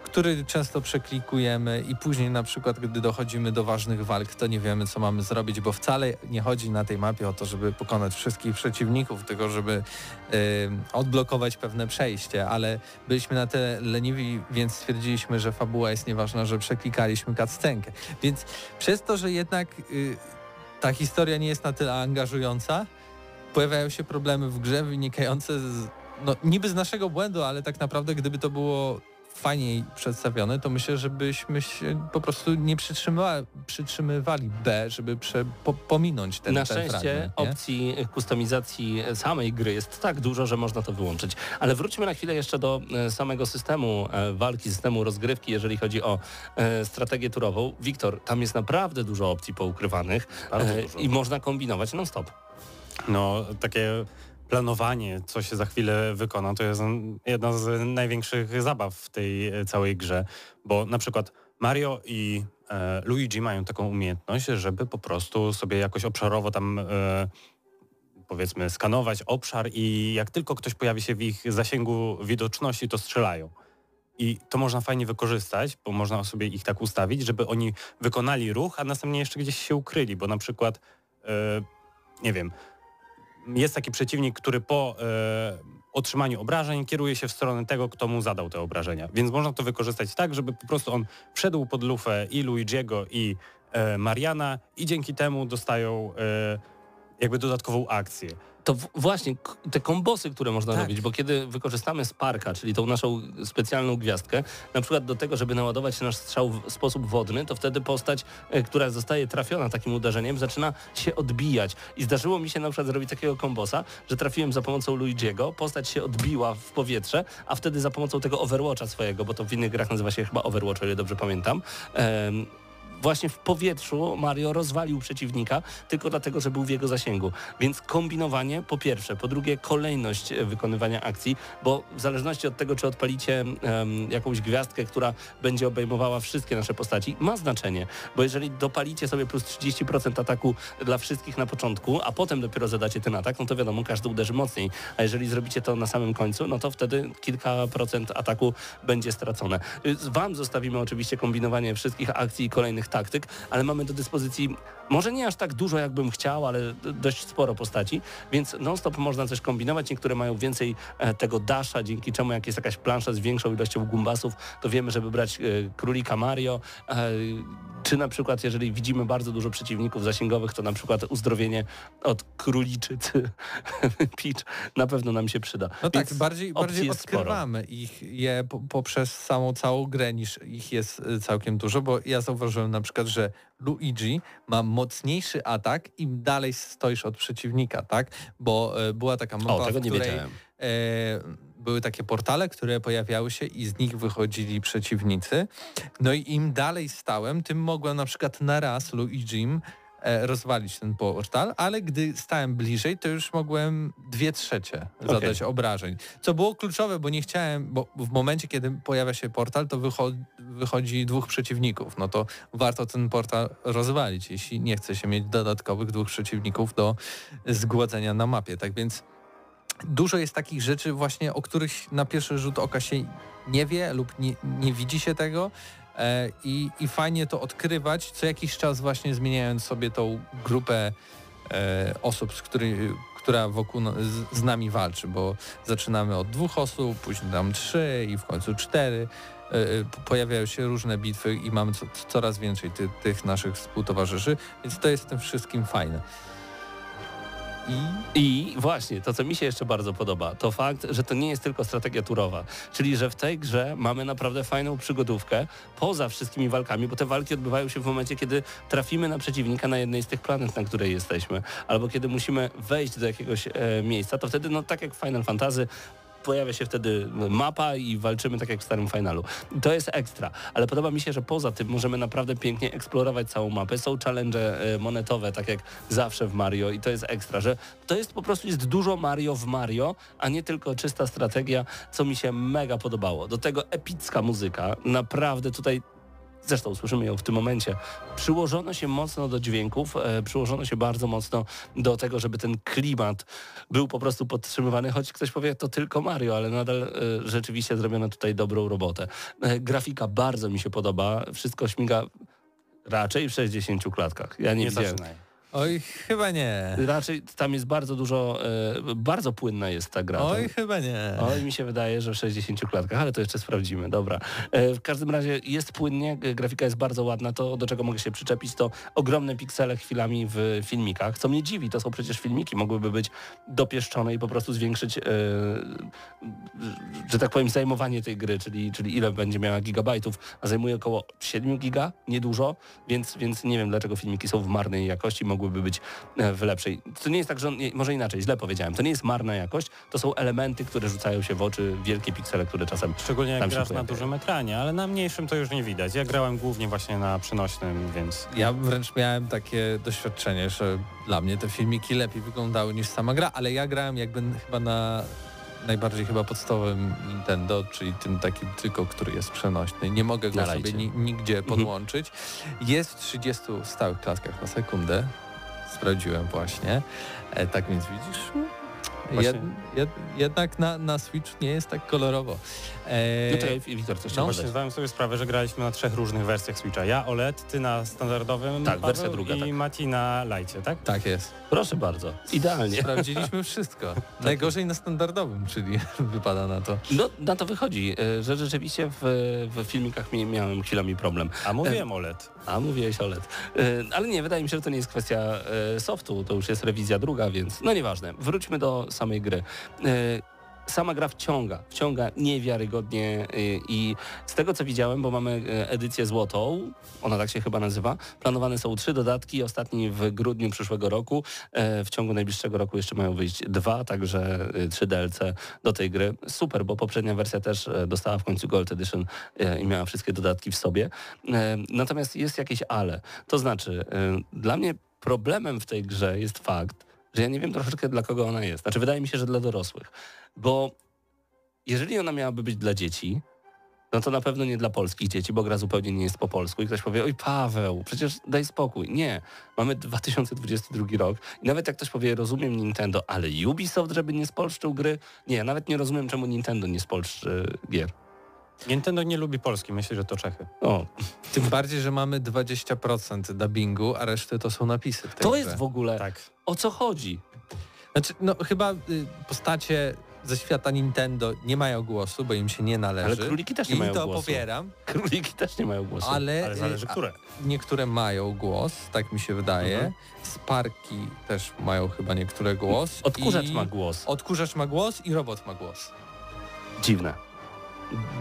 który często przeklikujemy i później na przykład, gdy dochodzimy do ważnych walk, to nie wiemy, co mamy zrobić, bo wcale nie chodzi na tej mapie o to, żeby pokonać wszystkich przeciwników, tylko żeby odblokować pewne przejście, ale byliśmy na tyle leniwi, więc stwierdziliśmy, że fabuła jest nieważna, że przeklikaliśmy cutscenkę. Więc przez to, że jednak y, ta historia nie jest na tyle angażująca, pojawiają się problemy w grze wynikające z, no, niby z naszego błędu, ale tak naprawdę gdyby to było fajniej przedstawione, to myślę, żebyśmy się po prostu nie przytrzymywali, przytrzymywali B, żeby prze, po, pominąć ten, Na ten szczęście fragment, opcji kustomizacji samej gry jest tak dużo, że można to wyłączyć. Ale wróćmy na chwilę jeszcze do e, samego systemu e, walki, systemu rozgrywki, jeżeli chodzi o e, strategię turową. Wiktor, tam jest naprawdę dużo opcji poukrywanych Bardzo e, dużo. i można kombinować non-stop. No, takie planowanie, co się za chwilę wykona, to jest jedna z największych zabaw w tej e, całej grze, bo na przykład Mario i e, Luigi mają taką umiejętność, żeby po prostu sobie jakoś obszarowo tam e, powiedzmy skanować obszar i jak tylko ktoś pojawi się w ich zasięgu widoczności, to strzelają. I to można fajnie wykorzystać, bo można sobie ich tak ustawić, żeby oni wykonali ruch, a następnie jeszcze gdzieś się ukryli, bo na przykład, e, nie wiem, jest taki przeciwnik, który po e, otrzymaniu obrażeń kieruje się w stronę tego, kto mu zadał te obrażenia. Więc można to wykorzystać tak, żeby po prostu on wszedł pod lufę i Luigiego i e, Mariana i dzięki temu dostają e, jakby dodatkową akcję. To właśnie te kombosy, które można Tak. robić, bo kiedy wykorzystamy Sparka, czyli tą naszą specjalną gwiazdkę, na przykład do tego, żeby naładować nasz strzał w sposób wodny, to wtedy postać, e, która zostaje trafiona takim uderzeniem, zaczyna się odbijać. I zdarzyło mi się na przykład zrobić takiego kombosa, że trafiłem za pomocą Luigiego, postać się odbiła w powietrze, a wtedy za pomocą tego Overwatcha swojego, bo to w innych grach nazywa się chyba Overwatch, o ile dobrze pamiętam, właśnie w powietrzu Mario rozwalił przeciwnika tylko dlatego, że był w jego zasięgu. Więc kombinowanie po pierwsze, po drugie kolejność e, wykonywania akcji, bo w zależności od tego, czy odpalicie em, jakąś gwiazdkę, która będzie obejmowała wszystkie nasze postaci, ma znaczenie, bo jeżeli dopalicie sobie plus 30% ataku dla wszystkich na początku, a potem dopiero zadacie ten atak, no to wiadomo, każdy uderzy mocniej, a jeżeli zrobicie to na samym końcu, no to wtedy kilka procent ataku będzie stracone. Y, Wam zostawimy oczywiście kombinowanie wszystkich akcji i kolejnych taktyk, ale mamy do dyspozycji może nie aż tak dużo, jakbym chciał, ale dość sporo postaci, więc non-stop można coś kombinować. Niektóre mają więcej e, tego dasha, dzięki czemu jak jest jakaś plansza z większą ilością gumbasów, to wiemy, żeby brać e, królika Mario, e, czy na przykład jeżeli widzimy bardzo dużo przeciwników zasięgowych, to na przykład uzdrowienie od króliczycy Peach na pewno nam się przyda. No tak, Więc bardziej, opcji bardziej jest sporo. odkrywamy ich je po, poprzez samą całą grę niż ich jest y, całkiem dużo, bo ja zauważyłem na przykład, że Luigi ma mocniejszy atak im dalej stoisz od przeciwnika, tak? Bo e, była taka mapa, O, tego w nie której wiedziałem. e, były takie portale, które pojawiały się i z nich wychodzili przeciwnicy. No i im dalej stałem, tym mogłem na przykład na raz Luigim rozwalić ten portal, ale gdy stałem bliżej, to już mogłem dwie trzecie zadać obrażeń. Co było kluczowe, bo nie chciałem, bo w momencie, kiedy pojawia się portal, to wycho- wychodzi dwóch przeciwników. No to warto ten portal rozwalić, jeśli nie chce się mieć dodatkowych dwóch przeciwników do zgładzenia na mapie. Tak więc dużo jest takich rzeczy właśnie, o których na pierwszy rzut oka się nie wie lub nie, nie widzi się tego e, i, i fajnie to odkrywać, co jakiś czas właśnie zmieniając sobie tą grupę e, osób, z który, która wokół no, z, z nami walczy, bo zaczynamy od dwóch osób, później tam trzy i w końcu cztery. E, e, Pojawiają się różne bitwy i mamy co, coraz więcej ty, tych naszych współtowarzyszy, więc to jest w tym wszystkim fajne. I I właśnie, to co mi się jeszcze bardzo podoba, to fakt, że to nie jest tylko strategia turowa. Czyli, że w tej grze mamy naprawdę fajną przygodówkę poza wszystkimi walkami, bo te walki odbywają się w momencie, kiedy trafimy na przeciwnika na jednej z tych planet, na której jesteśmy. Albo kiedy musimy wejść do jakiegoś e, miejsca, to wtedy, no tak jak w Final Fantasy, pojawia się wtedy mapa i walczymy tak jak w starym finalu. To jest ekstra, ale podoba mi się, że poza tym możemy naprawdę pięknie eksplorować całą mapę. Są challenge e, monetowe, tak jak zawsze w Mario i to jest ekstra, że to jest po prostu jest dużo Mario w Mario, a nie tylko czysta strategia, co mi się mega podobało. Do tego epicka muzyka, naprawdę tutaj zresztą słyszymy ją w tym momencie, przyłożono się mocno do dźwięków, e, przyłożono się bardzo mocno do tego, żeby ten klimat był po prostu podtrzymywany, choć ktoś powie, to tylko Mario, ale nadal e, rzeczywiście zrobiono tutaj dobrą robotę. E, grafika bardzo mi się podoba, wszystko śmiga raczej w 60 klatkach. Ja nie, Nie widziałem. zaczynaj. Oj, chyba nie. Raczej tam jest bardzo dużo, e, bardzo płynna jest ta gra. Oj, To- chyba nie. Oj, mi się wydaje, że w 60 klatkach, ale to jeszcze sprawdzimy, dobra. E, w każdym razie jest płynnie, grafika jest bardzo ładna, to do czego mogę się przyczepić, to ogromne piksele chwilami w filmikach, co mnie dziwi, to są przecież filmiki, mogłyby być dopieszczone i po prostu zwiększyć, e, że tak powiem, zajmowanie tej gry, czyli, czyli ile będzie miała gigabajtów, a zajmuje około 7 giga, niedużo, więc, więc nie wiem, dlaczego filmiki są w marnej jakości, mogłyby być e, w lepszej. To nie jest tak, że on, może inaczej, źle powiedziałem, to nie jest marna jakość, to są elementy, które rzucają się w oczy, wielkie piksele, które czasem... Szczególnie jak Tam się grasz na dużym ekranie, ale na mniejszym to już nie widać. Ja grałem głównie właśnie na przenośnym, więc Ja wręcz miałem takie doświadczenie, że dla mnie te filmiki lepiej wyglądały niż sama gra, ale ja grałem jakby chyba na najbardziej chyba podstawowym Nintendo, czyli tym takim tylko, który jest przenośny. Nie mogę go sobie nigdzie podłączyć. Jest w 30 stałych klatkach na sekundę. Sprawdziłem właśnie. E, tak więc widzisz, jed, jed, jednak na, na Switch nie jest tak kolorowo. E, No czekaj, Wiktor, coś no, Właśnie zdałem sobie sprawę, że graliśmy na trzech różnych wersjach Switcha. Ja OLED, ty na standardowym Tak, Paweł, wersja druga, i tak. Mati na lajcie, tak? tak jest. Proszę bardzo, idealnie. Sprawdziliśmy wszystko. Najgorzej na standardowym, czyli wypada na to. No, na to wychodzi, e, że rzeczywiście w, w filmikach mi, miałem chwilami problem. A mówiłem OLED. A mówiłeś OLED. E, Ale nie, wydaje mi się, że to nie jest kwestia e, softu, to już jest rewizja druga, więc no nieważne. Wróćmy do samej gry. E, Sama gra wciąga, wciąga niewiarygodnie e, i z tego co widziałem, bo mamy e, edycję złotą, ona tak się chyba nazywa, planowane są trzy dodatki, ostatni w grudniu przyszłego roku, E, w ciągu najbliższego roku jeszcze mają wyjść dwa, także e, trzy DLC do tej gry. Super, bo poprzednia wersja też e, dostała w końcu Gold Edition i miała wszystkie dodatki w sobie. Natomiast jest jakieś ale. To znaczy, dla mnie problemem w tej grze jest fakt, że ja nie wiem troszeczkę dla kogo ona jest. Znaczy, wydaje mi się, że dla dorosłych. Bo jeżeli ona miałaby być dla dzieci, no to na pewno nie dla polskich dzieci, bo gra zupełnie nie jest po polsku. I ktoś powie, oj Paweł, przecież daj spokój. Nie, mamy 2022 rok i nawet jak ktoś powie, rozumiem Nintendo, ale Ubisoft, żeby nie spolszczył gry? Nie, ja nawet nie rozumiem, czemu Nintendo nie spolszczy gier. Nintendo nie lubi Polski, myślę, że to Czechy. O, Tym bardziej, że mamy 20% dubbingu, a reszty to są napisy. To grze. jest w ogóle, Tak. o co chodzi? Znaczy, no chyba y, postacie ze świata Nintendo nie mają głosu, bo im się nie należy. Ale króliki też nie I mają to głosu. popieram, Króliki też nie mają głosu. ale, Ale zależy, y, które. niektóre mają głos, tak mi się wydaje. Mhm. Sparki też mają chyba niektóre głos. Odkurzacz i... ma głos. Odkurzacz ma głos i robot ma głos. Dziwne.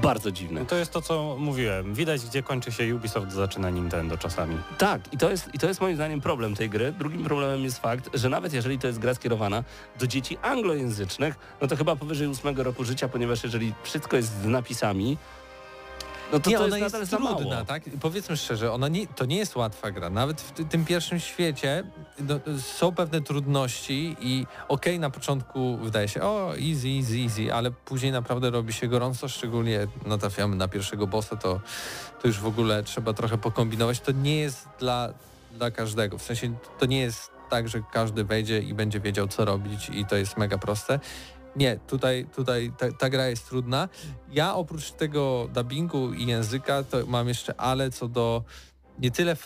Bardzo dziwne. No to jest to, co mówiłem. Widać, gdzie kończy się Ubisoft, zaczyna Nintendo czasami. Tak, i to, jest, i to jest moim zdaniem problem tej gry. Drugim problemem jest fakt, że nawet jeżeli to jest gra skierowana do dzieci anglojęzycznych, no to chyba powyżej ósmego roku życia, ponieważ jeżeli wszystko jest z napisami, no to nie, to ona jest jest, trudna, tak? Powiedzmy szczerze, ona nie, to nie jest łatwa gra. Nawet w ty, tym pierwszym świecie no, są pewne trudności i okej, na początku wydaje się, o, easy, easy, easy, ale później naprawdę robi się gorąco, szczególnie natrafiamy na pierwszego bossa, to, to już w ogóle trzeba trochę pokombinować. To nie jest dla, dla każdego. W sensie to nie jest tak, że każdy wejdzie i będzie wiedział, co robić i to jest mega proste. Nie, tutaj, tutaj ta, ta gra jest trudna. Ja oprócz tego dubbingu i języka to mam jeszcze ale co do nie tyle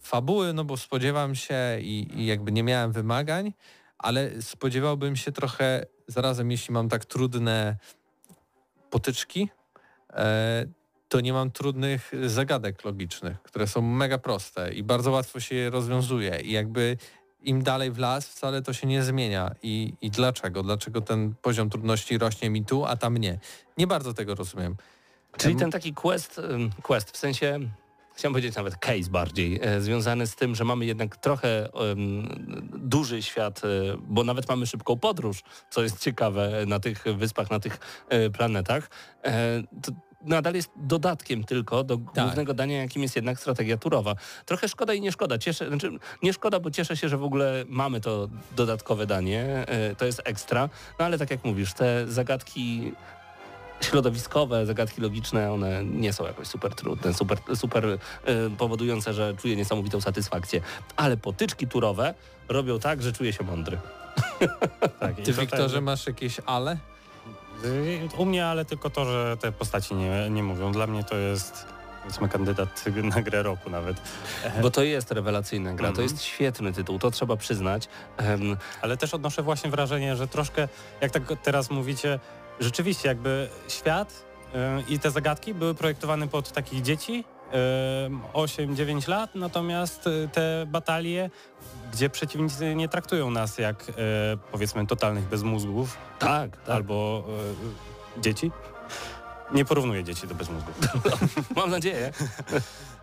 fabuły, no bo spodziewam się i, i jakby nie miałem wymagań, ale spodziewałbym się trochę zarazem, jeśli mam tak trudne potyczki, e, to nie mam trudnych zagadek logicznych, które są mega proste i bardzo łatwo się je rozwiązuje i jakby im dalej w las wcale to się nie zmienia i, i dlaczego? Dlaczego ten poziom trudności rośnie mi tu, a tam nie? Nie bardzo tego rozumiem. Czyli ten taki quest, quest w sensie, chciałem powiedzieć nawet case bardziej, e, związany z tym, że mamy jednak trochę ym, duży świat, e, bo nawet mamy szybką podróż, co jest ciekawe na tych wyspach, na tych e, planetach. To nadal jest dodatkiem tylko do głównego dania, jakim jest jednak strategia turowa. Trochę szkoda i nie szkoda. Cieszę, znaczy, nie szkoda, bo cieszę się, że w ogóle mamy to dodatkowe danie. E, to jest ekstra. No ale tak jak mówisz, te zagadki środowiskowe, zagadki logiczne, one nie są jakoś super trudne, super, super y, powodujące, że czuję niesamowitą satysfakcję. Ale potyczki turowe robią tak, że czuję się mądry. Tak, Ty, to Wiktorze, też- masz jakieś ale? Y, U mnie, ale tylko to, że te postaci nie, nie mówią. Dla mnie to jest powiedzmy kandydat na grę roku nawet. Bo to jest rewelacyjna gra, to Mhm. jest świetny tytuł, to trzeba przyznać. Em, Ale też odnoszę właśnie wrażenie, że troszkę, jak tak teraz mówicie, rzeczywiście jakby świat y, i te zagadki były projektowane pod takich dzieci, 8-9 lat, natomiast y, te batalie, gdzie przeciwnicy nie traktują nas jak y, powiedzmy totalnych bezmózgów tak, tak. albo y, dzieci. Nie porównuję dzieci do bezmózgów. Mam nadzieję.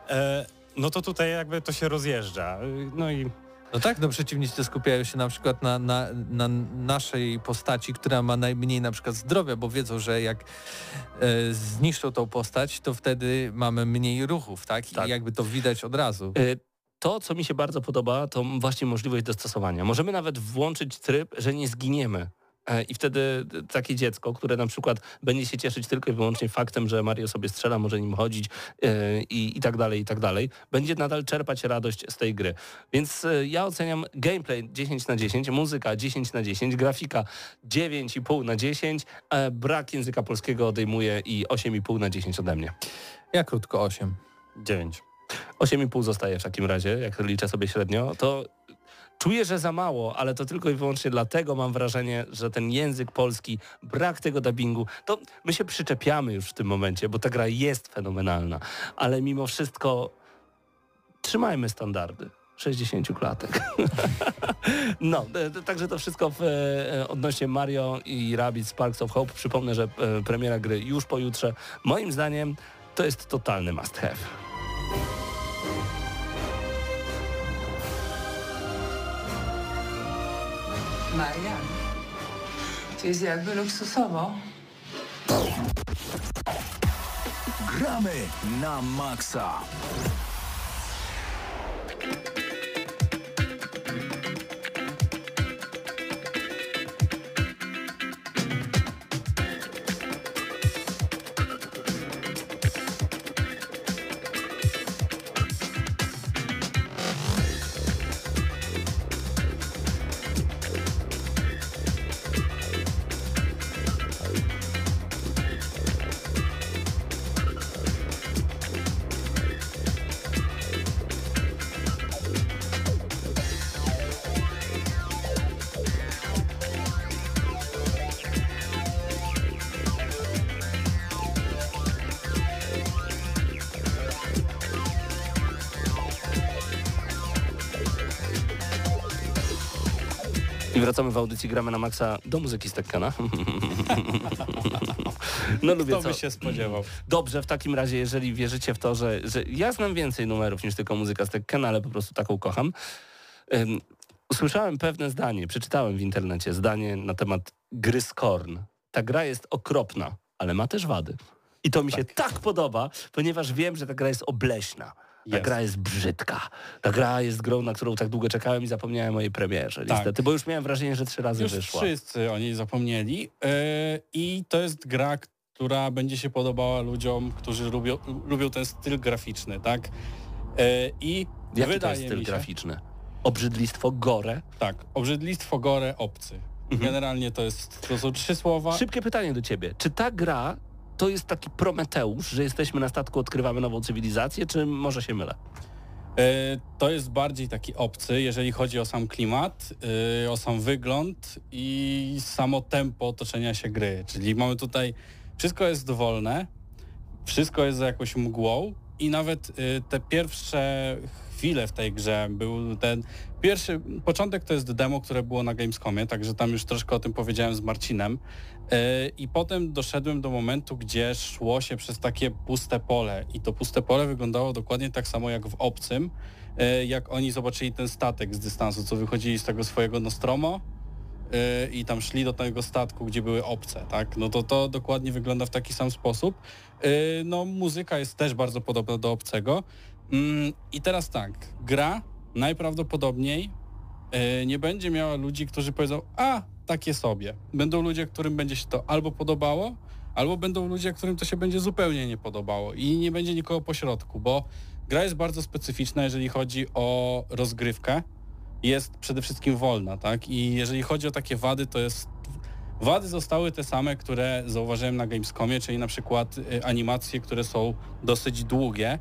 E, no to tutaj jakby to się rozjeżdża. No i No tak, no przeciwnicy skupiają się na przykład na, na, na naszej postaci, która ma najmniej na przykład zdrowia, bo wiedzą, że jak e, zniszczą tą postać, to wtedy mamy mniej ruchów, tak? Tak. I jakby to widać od razu. Y, To, co mi się bardzo podoba, to właśnie możliwość dostosowania. Możemy nawet włączyć tryb, że nie zginiemy. E, I wtedy takie dziecko, które na przykład będzie się cieszyć tylko i wyłącznie faktem, że Mario sobie strzela, może nim chodzić e, i, i tak dalej, i tak dalej, będzie nadal czerpać radość z tej gry. Więc e, ja oceniam gameplay 10 na 10, muzyka 10 na 10, grafika 9,5 na 10, e, brak języka polskiego odejmuje i 8,5 na 10 ode mnie. Ja krótko 8. 9. 8,5 zostaje w takim razie, jak liczę sobie średnio, to czuję, że za mało, ale to tylko i wyłącznie dlatego mam wrażenie, że ten język polski, brak tego dubbingu, to my się przyczepiamy już w tym momencie, bo ta gra jest fenomenalna, ale mimo wszystko trzymajmy standardy. 60 klatek. no, e, także to wszystko w, e, odnośnie Mario i Rabbids Sparks of Hope. Przypomnę, że e, premiera gry już pojutrze. Moim zdaniem to jest totalny must have. Marian, to jest jakby luksusowo. Gramy na maksa. Wracamy w audycji Gramy na Maxa do muzyki z Tekkena. no lubię Kto co. by się spodziewał? Dobrze, w takim razie, jeżeli wierzycie w to, że, że ja znam więcej numerów niż tylko muzyka z Tekkena, ale po prostu taką kocham. Ym, usłyszałem pewne zdanie, przeczytałem w internecie zdanie na temat gry Skorn. Ta gra jest okropna, ale ma też wady. I to mi się tak podoba, ponieważ wiem, że ta gra jest obleśna. Ta Jest. gra jest brzydka. Ta gra jest grą, na którą tak długo czekałem i zapomniałem o jej premierze. Tak. Niestety, bo już miałem wrażenie, że trzy razy Już wyszła. wszyscy o niej zapomnieli. Yy, I to jest gra, która będzie się podobała ludziom, którzy lubią, lubią ten styl graficzny, tak? Yy, I Jaki to wydaje jest styl mi się, graficzny? Obrzydlistwo, gore. Tak, obrzydlistwo, gore, obcy. Generalnie to jest, to są trzy słowa. Szybkie pytanie do ciebie. Czy ta gra to jest taki Prometeusz, że jesteśmy na statku, odkrywamy nową cywilizację, czy może się mylę? E, To jest bardziej taki obcy, jeżeli chodzi o sam klimat, e, o sam wygląd i samo tempo otoczenia się gry. Czyli mamy tutaj, wszystko jest wolne, wszystko jest za jakąś mgłą i nawet e, te pierwsze chwile w tej grze był ten pierwszy, początek to jest demo, które było na Gamescomie, także tam już troszkę o tym powiedziałem z Marcinem E, i potem doszedłem do momentu, gdzie szło się przez takie puste pole i to puste pole wyglądało dokładnie tak samo jak w Obcym, e, jak oni zobaczyli ten statek z dystansu, co wychodzili z tego swojego Nostromo e, i tam szli do tego statku, gdzie były obce, tak? No to to dokładnie wygląda w taki sam sposób. No muzyka jest też bardzo podobna do Obcego. Mm, I teraz tak, gra najprawdopodobniej e, nie będzie miała ludzi, którzy powiedzą, a takie sobie. Będą ludzie, którym będzie się to albo podobało, albo będą ludzie, którym to się będzie zupełnie nie podobało i nie będzie nikogo po środku, bo gra jest bardzo specyficzna, jeżeli chodzi o rozgrywkę. Jest przede wszystkim wolna, tak? I jeżeli chodzi o takie wady, to jest Wady zostały te same, które zauważyłem na Gamescomie, czyli na przykład y, animacje, które są dosyć długie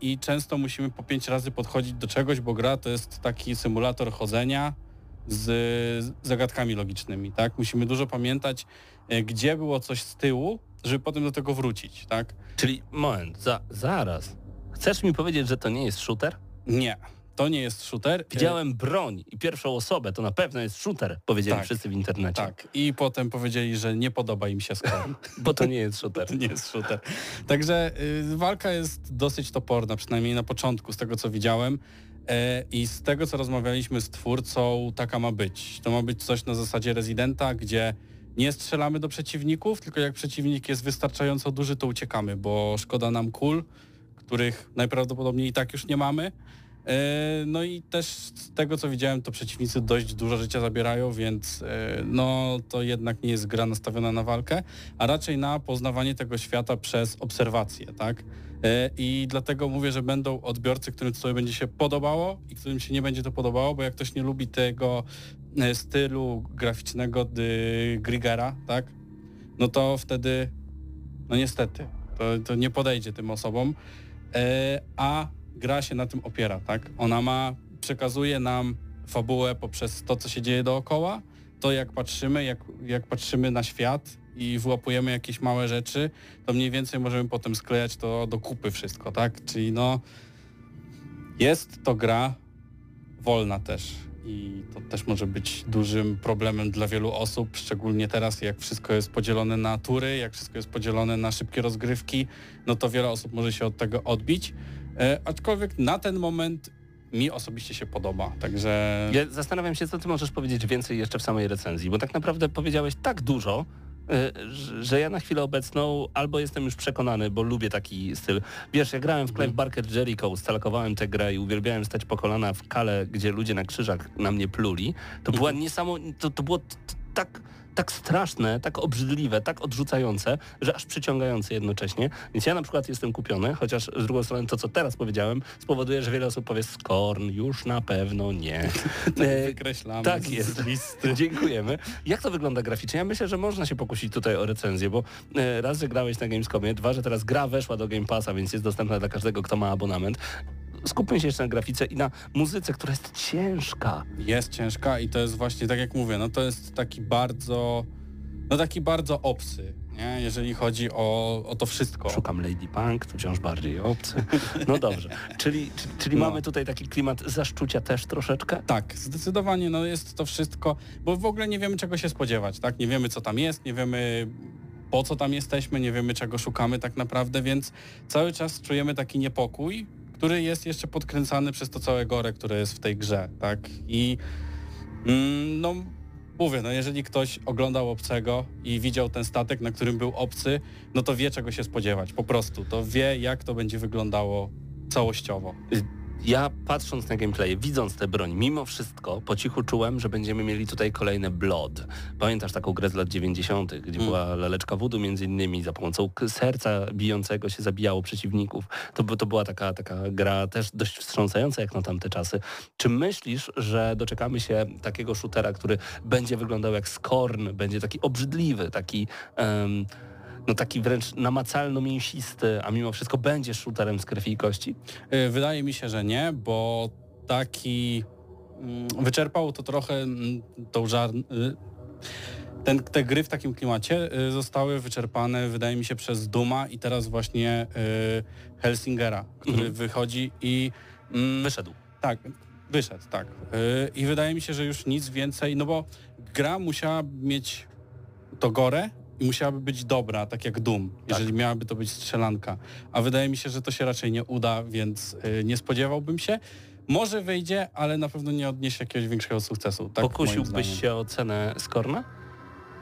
i często musimy po pięć razy podchodzić do czegoś, bo gra to jest taki symulator chodzenia z zagadkami logicznymi, tak? Musimy dużo pamiętać, y, gdzie było coś z tyłu, żeby potem do tego wrócić, tak? Czyli moment, za, zaraz. Chcesz mi powiedzieć, że to nie jest shooter? Nie, to nie jest shooter. Y, Widziałem broń i pierwszą osobę, to na pewno jest shooter, powiedzieli Tak. wszyscy w internecie. Tak, i potem powiedzieli, że nie podoba im się Scorn. Bo to nie jest shooter. To nie jest shooter. Także y, walka jest dosyć toporna, przynajmniej na początku, z tego co widziałem. E, I z tego co rozmawialiśmy z twórcą, taka ma być. To ma być coś na zasadzie rezydenta, gdzie nie strzelamy do przeciwników, tylko jak przeciwnik jest wystarczająco duży, to uciekamy, bo szkoda nam kul, których najprawdopodobniej i tak już nie mamy. E, No i też z tego co widziałem, to przeciwnicy dość dużo życia zabierają, więc e, no to jednak nie jest gra nastawiona na walkę, a raczej na poznawanie tego świata przez obserwację, tak? E, I dlatego mówię, że będą odbiorcy, którym coś będzie się podobało i którym się nie będzie to podobało, bo jak ktoś nie lubi tego stylu graficznego dy, Grigera, tak? No to wtedy, no niestety, to, to nie podejdzie tym osobom. A gra się na tym opiera, tak? Ona ma, przekazuje nam fabułę poprzez to, co się dzieje dookoła, to jak patrzymy, jak, jak patrzymy na świat i wyłapujemy jakieś małe rzeczy, to mniej więcej możemy potem sklejać to do kupy wszystko, tak? Czyli no jest to gra wolna też i to też może być dużym problemem dla wielu osób, szczególnie teraz jak wszystko jest podzielone na tury, jak wszystko jest podzielone na szybkie rozgrywki, no to wiele osób może się od tego odbić, aczkolwiek na ten moment mi osobiście się podoba, także... Ja zastanawiam się, co ty możesz powiedzieć więcej jeszcze w samej recenzji, bo tak naprawdę powiedziałeś tak dużo, y, że- ja na chwilę obecną albo jestem już przekonany, bo lubię taki styl. Wiesz, ja grałem w Clive Barker Jericho, stalkowałem tę grę i uwielbiałem stać po kolana w kale, gdzie ludzie na krzyżach na mnie pluli. To była niesamowite, to, to było tak tak straszne, tak obrzydliwe, tak odrzucające, że aż przyciągające jednocześnie. Więc ja na przykład jestem kupiony, chociaż z drugiej strony to, co teraz powiedziałem, spowoduje, że wiele osób powie Skorn, już na pewno nie. E, Wykreślamy tak jest. listy. Dziękujemy. Jak to wygląda graficznie? Ja myślę, że można się pokusić tutaj o recenzję, bo e, raz, że grałeś na Gamescomie, dwa, że teraz gra weszła do Game Passa, więc jest dostępna dla każdego, kto ma abonament. Skupmy się jeszcze na grafice i na muzyce, która jest ciężka. Jest ciężka i to jest właśnie, tak jak mówię, no to jest taki bardzo, no taki bardzo obcy, nie? jeżeli chodzi o, o to wszystko. Szukam Lady Punk, tu wciąż bardziej obcy. No dobrze. Czyli, czyli, czyli No. mamy tutaj taki klimat zaszczucia też troszeczkę? Tak, zdecydowanie no jest to wszystko, bo w ogóle nie wiemy czego się spodziewać, tak? Nie wiemy co tam jest, nie wiemy po co tam jesteśmy, nie wiemy czego szukamy tak naprawdę, więc cały czas czujemy taki niepokój, który jest jeszcze podkręcany przez to całe gore, które jest w tej grze, tak? I mm, no mówię, no jeżeli ktoś oglądał obcego i widział ten statek, na którym był obcy, no to wie czego się spodziewać, po prostu. To wie jak to będzie wyglądało całościowo. Ja patrząc na gameplay, widząc tę broń, mimo wszystko po cichu czułem, że będziemy mieli tutaj kolejne Blood. Pamiętasz taką grę z lat 90., gdzie Mm. była laleczka wudu między innymi, za pomocą serca bijącego się zabijało przeciwników. To, to była taka, taka gra też dość wstrząsająca jak na tamte czasy. Czy myślisz, że doczekamy się takiego shootera, który będzie wyglądał jak Scorn, będzie taki obrzydliwy, taki... em, no taki wręcz namacalno-mięsisty, a mimo wszystko będzie shooterem z krwi i kości? Y, Wydaje mi się, że nie, bo taki mm, wyczerpał to trochę mm, tą żar... y, Ten, te gry w takim klimacie y, zostały wyczerpane, wydaje mi się, przez Duma i teraz właśnie y, Helsingera, który Mhm. wychodzi i... mm, Wyszedł. tak, wyszedł, tak. I wydaje mi się, że już nic więcej, no bo gra musiała mieć to gore musiałaby być dobra, tak jak Doom, jeżeli miałaby to być strzelanka. A wydaje mi się, że to się raczej nie uda, więc y, nie spodziewałbym się. Może wyjdzie, ale na pewno nie odniesie jakiegoś większego sukcesu. Tak Pokusiłbyś się o cenę Skorna?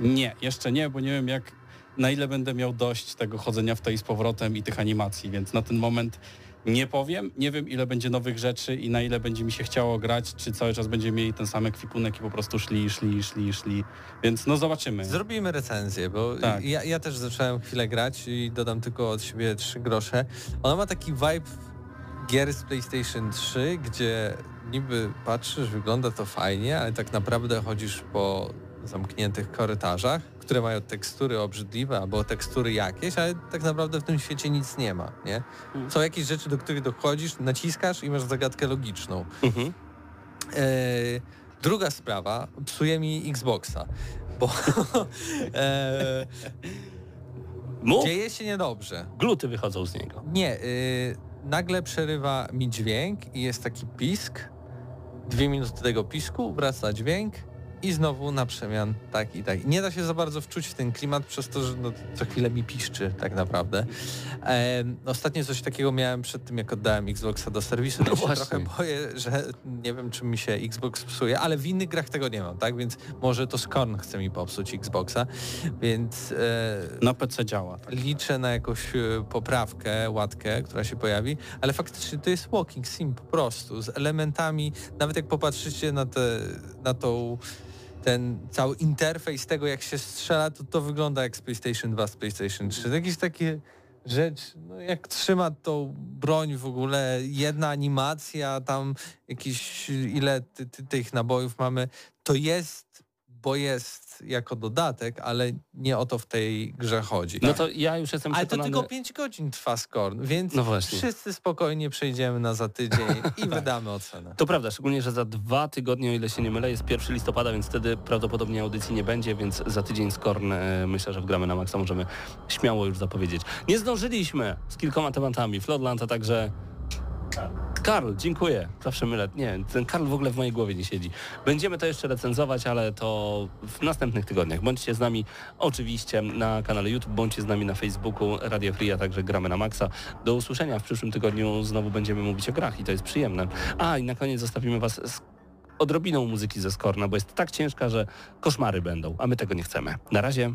Nie, jeszcze nie, bo nie wiem jak, na ile będę miał dość tego chodzenia w tej z powrotem i tych animacji, więc na ten moment Nie powiem, nie wiem ile będzie nowych rzeczy i na ile będzie mi się chciało grać, czy cały czas będziemy mieli ten sam ekwipunek i po prostu szli, szli, szli, szli. Więc no zobaczymy. Zrobimy recenzję, bo Tak. ja, ja też zacząłem chwilę grać i dodam tylko od siebie trzy grosze. Ona ma taki vibe gier z PlayStation 3, gdzie niby patrzysz, wygląda to fajnie, ale tak naprawdę chodzisz po zamkniętych korytarzach, które mają tekstury obrzydliwe albo tekstury jakieś, ale tak naprawdę w tym świecie nic nie ma, nie? Są jakieś rzeczy, do których dochodzisz, naciskasz i masz zagadkę logiczną. Mhm. E, druga sprawa, psuje mi Xboxa, bo e, Mów, dzieje się niedobrze. gluty wychodzą z niego. Nie, y, nagle przerywa mi dźwięk i jest taki pisk. Dwie minuty tego pisku, wraca dźwięk i znowu na przemian tak i tak. Nie da się za bardzo wczuć w ten klimat przez to, że no, co chwilę mi piszczy tak naprawdę. Em, ostatnio coś takiego miałem przed tym, jak oddałem Xboxa do serwisu. No się trochę boję, że nie wiem, czy mi się Xbox psuje, ale w innych grach tego nie mam, tak? Więc może to Scorn chce mi popsuć Xboxa, więc... E, Na PC działa. Tak. liczę na jakąś e, poprawkę, łatkę, która się pojawi, ale faktycznie to jest walking sim po prostu, z elementami, nawet jak popatrzycie na, te, na tą ten cały interfejs tego, jak się strzela, to to wygląda jak z PlayStation 2, z PlayStation 3. To jakieś takie rzecz, no jak trzyma tą broń w ogóle, jedna animacja, tam jakieś ile ty, ty, tych nabojów mamy, to jest, bo jest jako dodatek, ale nie o to w tej grze chodzi. No to ja już jestem ale to przekonany... tylko 5 godzin trwa Scorn, więc No wszyscy spokojnie przejdziemy na za tydzień i wydamy ocenę. To prawda, szczególnie, że za dwa tygodnie, o ile się nie mylę, jest 1 listopada, więc wtedy prawdopodobnie audycji nie będzie, więc za tydzień Skorn e, myślę, że wgramy na maksa możemy śmiało już zapowiedzieć. Nie zdążyliśmy z kilkoma tematami. Floodland, a także... Karl, dziękuję. Zawsze mylę. Nie, ten Karl w ogóle w mojej głowie nie siedzi. Będziemy to jeszcze recenzować, ale to w następnych tygodniach. Bądźcie z nami oczywiście na kanale YouTube, bądźcie z nami na Facebooku Radio Free, a także gramy na maksa. Do usłyszenia w przyszłym tygodniu. Znowu będziemy mówić o grach i to jest przyjemne. A i na koniec zostawimy Was z odrobiną muzyki ze Skorna, bo jest tak ciężka, że koszmary będą, a my tego nie chcemy. Na razie.